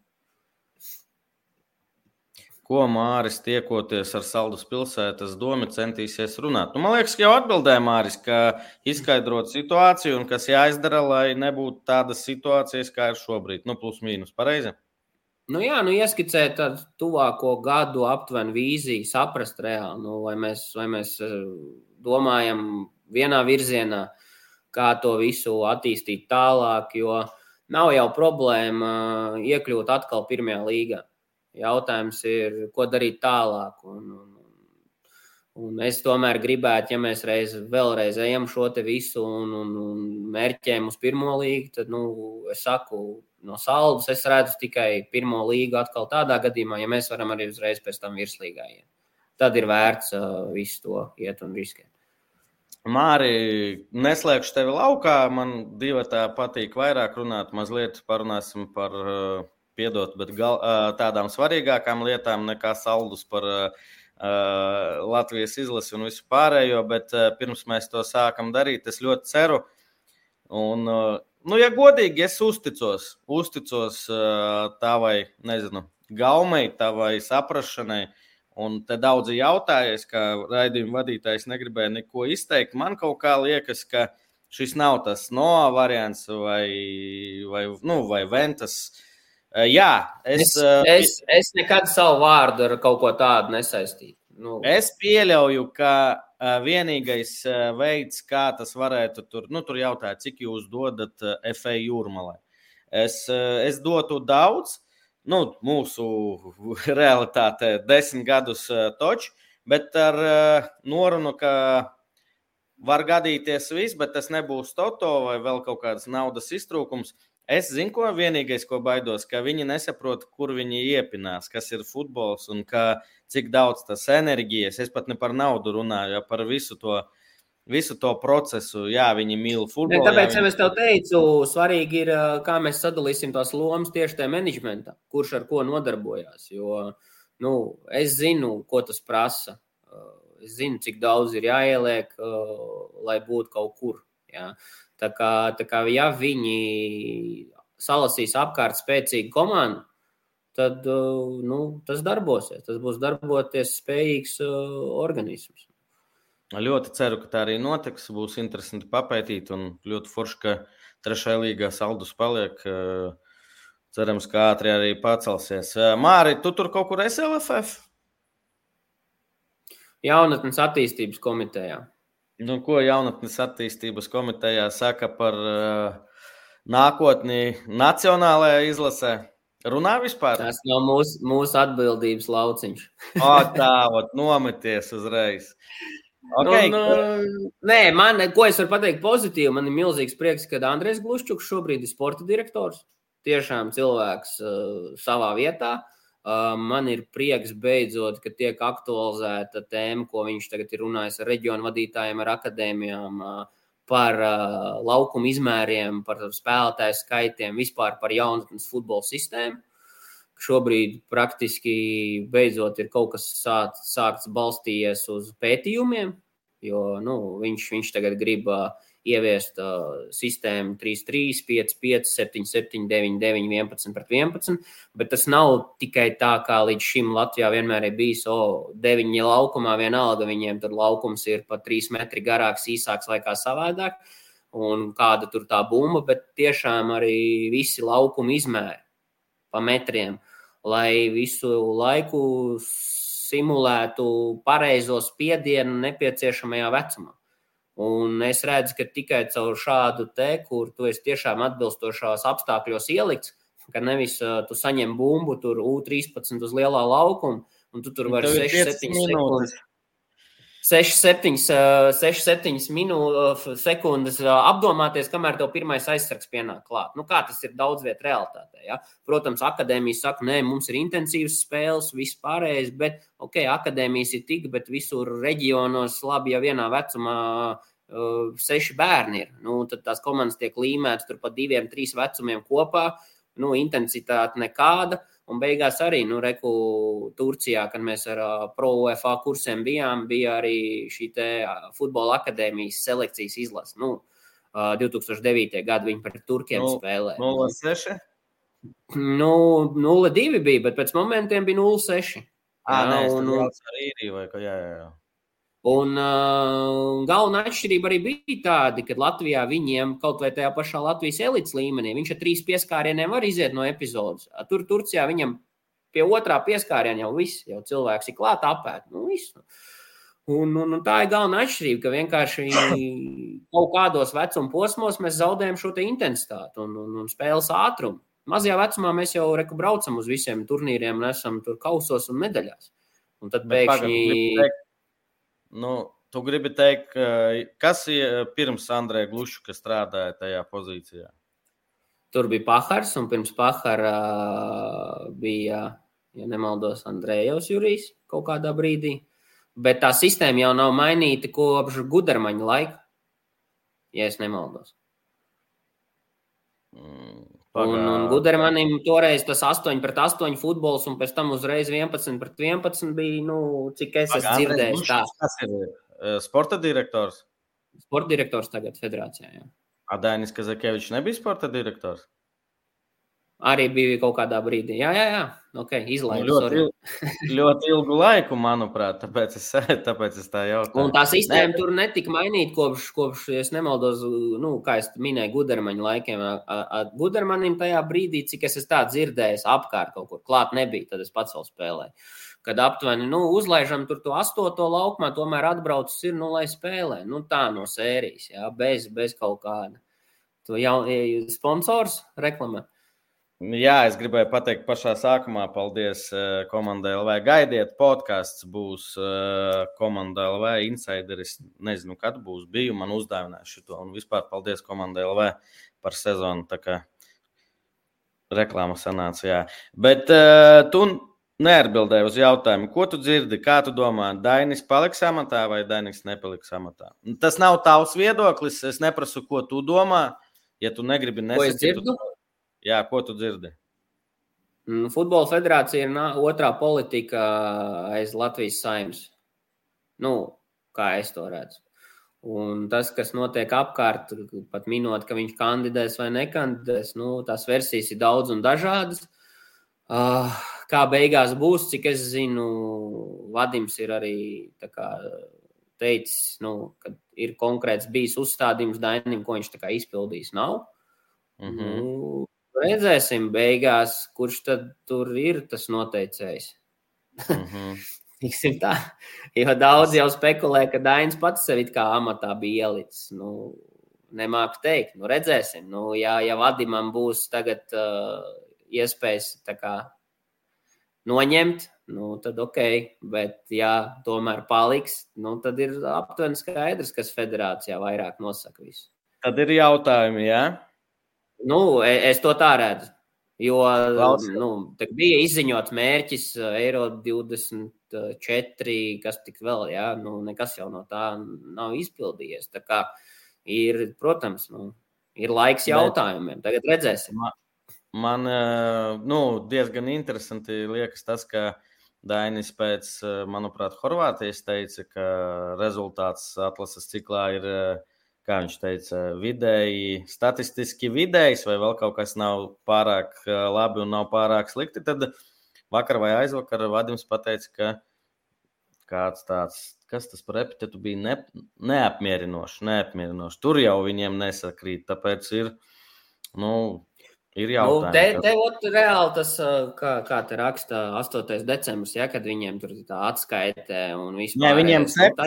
Ko Māris tiekoties ar Saldus pilsētas domu centīsies runāt? Nu, man liekas, ka jau atbildēja Māris, ka izskaidrot situāciju un kas jāizdara, lai nebūtu tādas situācijas, kā ir šobrīd. Nu, plus mīnus, pareizi.
Nu, jā, nu, ieskicēt tādu tuvāko gadu aptuvenu vīziju, saprast reāli, nu, vai, mēs, vai mēs eh, domājam vienā virzienā, kā to visu attīstīt tālāk, jo nav jau problēma eh, iekļūt atkal pirmajā līgā. Jautājums ir, ko darīt tālāk. Un, un, un es tomēr gribētu, ja mēs reiz, vēlreiz ejam šo visu un, un, un mērķējam uz pirmo līgu, tad, nu, es saku, no saldas es redzu tikai pirmo līgu atkal tādā gadījumā, ja mēs varam arī uzreiz pēc tam virslīgā iet. Tad ir vērts uh, visu to iet un riskēt.
Māri, neslēgšu tevi laukā. Man divi tā patīk vairāk runāt. Mazliet parunāsim par, uh, piedot, bet gal, uh, tādām svarīgākām lietām nekā saldus par uh, Latvijas izlasi un visu pārējo. Bet uh, pirms mēs to sākam darīt, es ļoti ceru. Un, uh, nu, ja godīgi, es uzticos, uzticos uh, tavai, nezinu, gaumei, tavai saprašanai. Un te daudzi jautājas, ka raidījuma vadītājs negribēja neko izteikt. Man kaut kā liekas, ka šis nav tas no variants vai, vai, nu, vai ventas. Jā,
es, es, es, es nekad savu vārdu ar kaut ko tādu nesaistītu.
Nu. Es pieļauju, ka vienīgais veids, kā tas varētu tur, nu, tur jautāt, cik jūs dodat FA jūrmalē. Es, es dotu daudz, nu, mūsu realitāte desmit gadus toču, bet ar norunu, ka var gadīties viss, bet tas nebūs toto vai vēl kaut kāds naudas iztrūkums. Es zinu, ko vienīgais, ko baidos, ka viņi nesaprot, kur viņi iepinās, kas ir futbols un ka, cik daudz tas enerģijas. Es pat ne par naudu runāju, ja par visu to, visu to procesu. Jā, viņi mīl futbolu.
Ne, tāpēc, jā, viņi... es tev teicu, svarīgi ir, kā mēs sadalīsim tās lomas tieši tajā menedžmentā, kurš ar ko nodarbojās. Jo nu, es zinu, ko tas prasa. Es zinu, cik daudz ir jāieliek, lai būtu kaut kur. Jā. Tā kā, tā kā ja viņi salasīs apkārt spēcīgu komandu, tad uh, nu, tas darbosies. Tas būs darboties spējīgs uh, organisms.
Ļoti ceru, ka tā arī notiks. Būs interesanti papētīt, un ļoti forši, ka trešajā līgā saldus paliek. Uh, cerams, ka ātri arī pacelsies. Māri, tu tur kaut kur esi LFF?
Jaunatnes attīstības komitejā.
Nu, ko jaunatnes attīstības komitejā saka par uh, nākotni Nacionālajā izlasē? Runā vispār?
Tas nav mūsu, mūsu atbildības lauciņš.
o, tā, ot, nometies uzreiz. Okay. Nu,
nu, nē, man, ko es varu pateikt pozitīvi, man ir milzīgs prieks, ka Andrēs Gluščuks šobrīd ir sporta direktors. Tiešām cilvēks uh, savā vietā. Uh, Man ir prieks beidzot, ka tiek aktualizēta tēma, ko viņš tagad ir runājis ar reģionu vadītājiem, ar akadēmijām, par laukumu izmēriem, par spēlētāju skaitiem, vispār par jaunatnes futbola sistēmu. Šobrīd praktiski beidzot ir kaut kas sākts, sākts balstījies uz pētījumiem, jo nu, viņš, viņš tagad grib uh, ieviest uh, sistēmu 3, 3, 5, 5, 7, 7, 9, 9, 11 pret 11. Bet tas nav tikai tā, kā līdz šim Latvijā vienmēr ir bijis. O, deviņi laukumā vienalga, viņiem tur laukums ir pat 3 metri garāks, īsāks vai kā savādāk. Un kāda tur tā bumba, bet tiešām arī visi laukumi izmēri pa metriem, lai visu laiku simulētu pareizo spiedienu nepieciešamajā vecumā. Un es redzu, ka tikai caur šādu te, kur tu esi tiešām atbilstošās apstākļos ielikts, ka nevis uh, tu saņem bumbu tur U13 uz lielā laukuma, un tu tur vari 6-7 sekundes. 6-7 sekundes apdomāties, kamēr tev pirmais aizsargs pienāk klāt. Nu, kā tas ir daudz vietā realitātē. Ja? Protams, akadēmijas saka, nē, mums ir intensīvas spēles, viss pārējais, bet, ok, akadēmijas ir tik, bet visur reģionos labi, ja vienā vecumā uh, seši bērni ir. Nu, tad tās komandas tiek līmētas tur pa diviem, trīs vecumiem kopā. Nu, intensitāte nekāda. Un beigās arī, nu, reku Turcijā, kad mēs ar uh, Pro UFA kursiem bijām, bija arī šī te futbola akadēmijas selekcijas izlase. Nu, uh, 2009. gadu viņi pret Turkiem no, spēlēja.
0,6?
Nu, 0,2 bija, bet pēc momentiem bija 0,6.
Ah, nē, un, un, arī ir, vai kā, jā, jā, jā.
Un uh, galvenā atšķirība arī bija tāda, ka Latvijā viņiem kaut vai tajā pašā Latvijas elites līmenī viņš ar trīs pieskārieniem var iziet no epizodes. Tur Turcijā viņam pie otrā pieskāriena jau viss, jau cilvēks ir klāt apēt. Nu, visu. Un, un, un tā ir galvenā atšķirība, ka vienkārši kaut kādos vecuma posmos mēs zaudējam šo intensitāti un, un, un spēles ātrumu. Mazajā vecumā mēs jau reku braucam uz visiem turnīriem, esam tur kausos un medaļās. Un tad pēkšņi. Bet,
Nu, tu gribi teikt, kas ir pirms Andrēja Gluša, kas strādāja tajā pozīcijā?
Tur bija Pahars, un pirms Pahara bija, ja nemaldos, Andrejs Jurijs kaut kādā brīdī. Bet tā sistēma jau nav mainīta kopš Gudarmaņa laika, ja es nemaldos. Mm, Un, un Gudermanim toreiz tas 8 pret 8 futbols, un pēc tam uzreiz 11 pret 11 bija, nu, cik es esmu dzirdējis. Tā.
Tas ir uh, sporta direktors.
Sporta direktors tagad federācijā. Jā.
Adainis Kazakevičs nebija sporta direktors?
Arī bija kaut kādā brīdī. Jā, jā, jā. Okay, izlaidu,
nu, ļoti, il, ļoti ilgu laiku, manuprāt, tāpēc es, tāpēc es tā jautāju.
Un tā sistēma ne. tur netika mainīta kopš, kopš, ja nemaldos, nu, kā es minēju, Gudermaņa laikiem. Gudermanim tajā brīdī, cik es tā dzirdēju, apkārt kaut kur klāt nebija, tad es pats vēl spēlēju. Kad aptuveni nu, uzlaižam tur to astoto laukumā, tomēr atbraucis ir, nu, lai spēlē. Nu, tā no sērijas, jā, bez, bez kaut kāda. To jau sponsors reklamē.
Jā, es gribēju pateikt pašā sākumā, paldies uh, komandai LV. Gaidiet, podkāsts būs uh, komandai LV insideris. Nezinu, kad būs. Biju man uzdāvinājis šo. Un vispār paldies komandai LV par sezonu. Tā kā reklāma sanāca, jā. Bet uh, tu neatbildēji uz jautājumu, ko tu dzirdi, kā tu domā, Dainis paliks amatā vai Dainis nepaliks amatā. Tas nav tavs viedoklis. Es neprasu, ko tu domā. Ja tu negribi nesakīt,
tu...
Jā, ko tu dzirdi?
Mm, Futbola federācija ir otrā politika aiz Latvijas saimnes. Nu, kā es to redzu. Un tas, kas notiek apkārt, pat minot, ka viņš kandidēs vai nekandidēs, nu, tās versijas ir daudz un dažādas. Uh, kā beigās būs, cik es zinu, Vadims ir arī kā, teicis, nu, ka ir konkrēts bijis uzstādījums Dainim, ko viņš izpildījis. Nav. Mm -hmm. nu, Redzēsim, beigās, kurš tad tur ir tas noteicējs. Mm -hmm. tā, jo daudz jau spekulē, ka Dainis pats sevi kā amatā bija ielicis. Nu, nemāku teikt, nu, redzēsim. Nu, ja, ja vadimam būs tagad uh, iespējas kā, noņemt, nu, tad ok. Bet, ja tomēr paliks, nu, tad ir aptuveni skaidrs, kas federācijā vairāk nosaka visu.
Tad ir jautājumi, jā? Ja?
Nu, e, es to tā redzu. Jo nu, bija izziņots mērķis e, Eiro 24, kas tik vēl, jā, nu, nekas jau no tā nav izpildījies. Tā kā ir, protams, nu, ir laiks jautājumiem. Tagad redzēsim.
Man, man e, nu, diezgan interesanti liekas tas, ka Dainis pēc, manuprāt, Horvātijas teica, ka rezultāts atlases ciklā ir kā viņš teica, vidēji, statistiski vidējs, vai vēl kaut kas nav pārāk labi un nav pārāk slikti, tad vakar vai aizvakar Vadims pateica, ka kāds tāds, kas tas par epitetu bija ne, neapmierinošs, neapmierinošs. Tur jau viņiem nesakrīt, tāpēc ir, nu, Ir jautājums. Nu,
te, te ot, reāli tas, kā, kā te raksta 8. decembris, ja, kad viņiem tur tā atskaitē un vispār.
Nē, viņiem 7.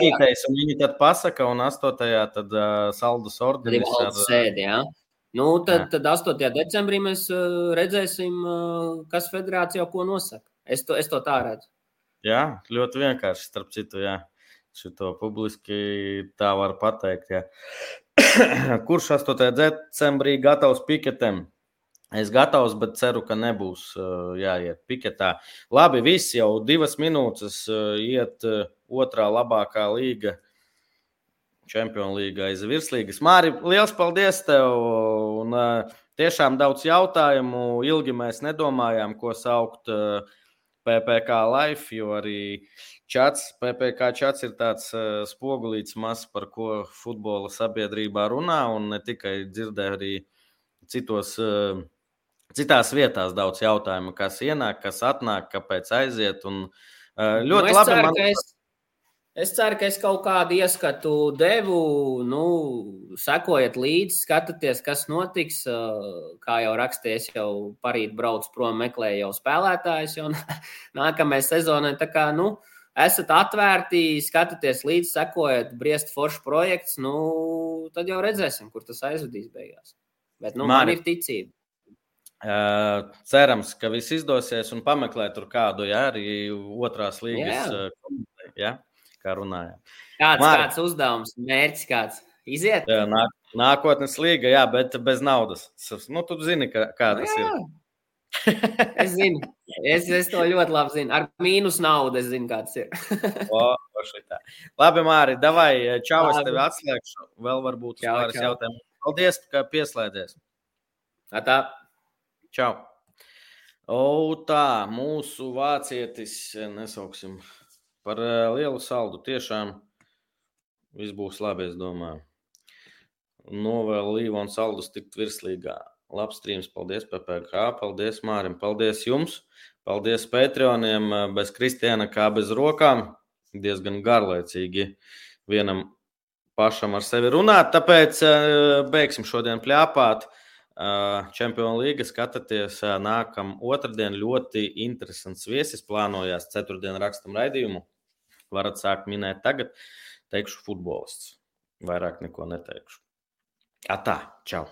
un viņi tad pasaka, un 8. tad uh, saldus ordenis.
Ar... Sēdi, ja. Nu, tad, jā. tad 8. decembrī mēs uh, redzēsim, uh, kas federācijā ko nosaka. Es to, es to tā redzu.
Jā, ļoti vienkārši, starp citu, jā. Šito publiski tā var pateikt. Jā. Kurš 8. decembrī gatavs piketem? Es gatavs, bet ceru, ka nebūs jāiet piketā. Labi, viss jau divas minūtes iet otrā labākā līga. Čempionu līgā aiz virslīgas. Māri, liels paldies tev! Un, tiešām daudz jautājumu. Ilgi mēs nedomājām, ko saukt PPC live, jo arī čats, PPC čats ir tāds spogulīts mazs, par ko futbola sabiedrībā runā, un ne tikai dzirdēju arī citos. Uh, Citās vietās daudz jautājumu, kas ienāk, kas atnāk, kāpēc aiziet. Un, uh, ļoti nu, labi. Ceru, man...
es, es ceru, ka es kaut kādu ieskatu devu. Nu, sekojiet līdzi, skatieties, kas notiks. Kā jau rakstīju, es jau parīt braucu prom, meklēju jau spēlētājus. Jau nākamajai sezonai. Tā kā, nu, esat atvērti, skatieties līdzi, sekojiet, briest foršu projekts. Nu, tad jau redzēsim, kur tas aizvedīs beigās. Bet nu, man, man ir ticība.
Cerams, ka viss izdosies un pameklēt tur kādu, ja arī otrās līgas komentē, ja, kā runājām.
Kāds, Māri. kāds uzdevums, mērķis kāds? Iziet?
Jā, nā, nākotnes līga, jā, bet bez naudas. Nu, tu zini, kā, kā tas jā. ir.
es zinu, es, es to ļoti labi zinu. Ar mīnus naudu es zinu, kāds ir.
o, o labi, Māri, davai, čau, labi. es tevi atslēgšu. Vēl varbūt pāris jautājumu. Paldies, ka pieslēdzies.
Tā.
Čau! O, tā, mūsu vācietis, nesauksim par eh, lielu saldu. Tiešām viss būs labi, es domāju. Novēlu Līvonu saldus tikt virslīgā. Labs strīms, paldies PPC, paldies Mārim, paldies jums, paldies Patreoniem, bez Kristiāna kā bez rokām. Diezgan garlaicīgi vienam pašam ar sevi runāt, tāpēc eh, beigsim šodien pļāpāt. Čempionu līga skatāties nākamā otrdien. Ļoti interesants viesis plānojās. Ceturtdien rakstam raidījumu. Varat sākt minēt tagad. Teikšu futbolists. Vairāk neko neteikšu. Atā, čau!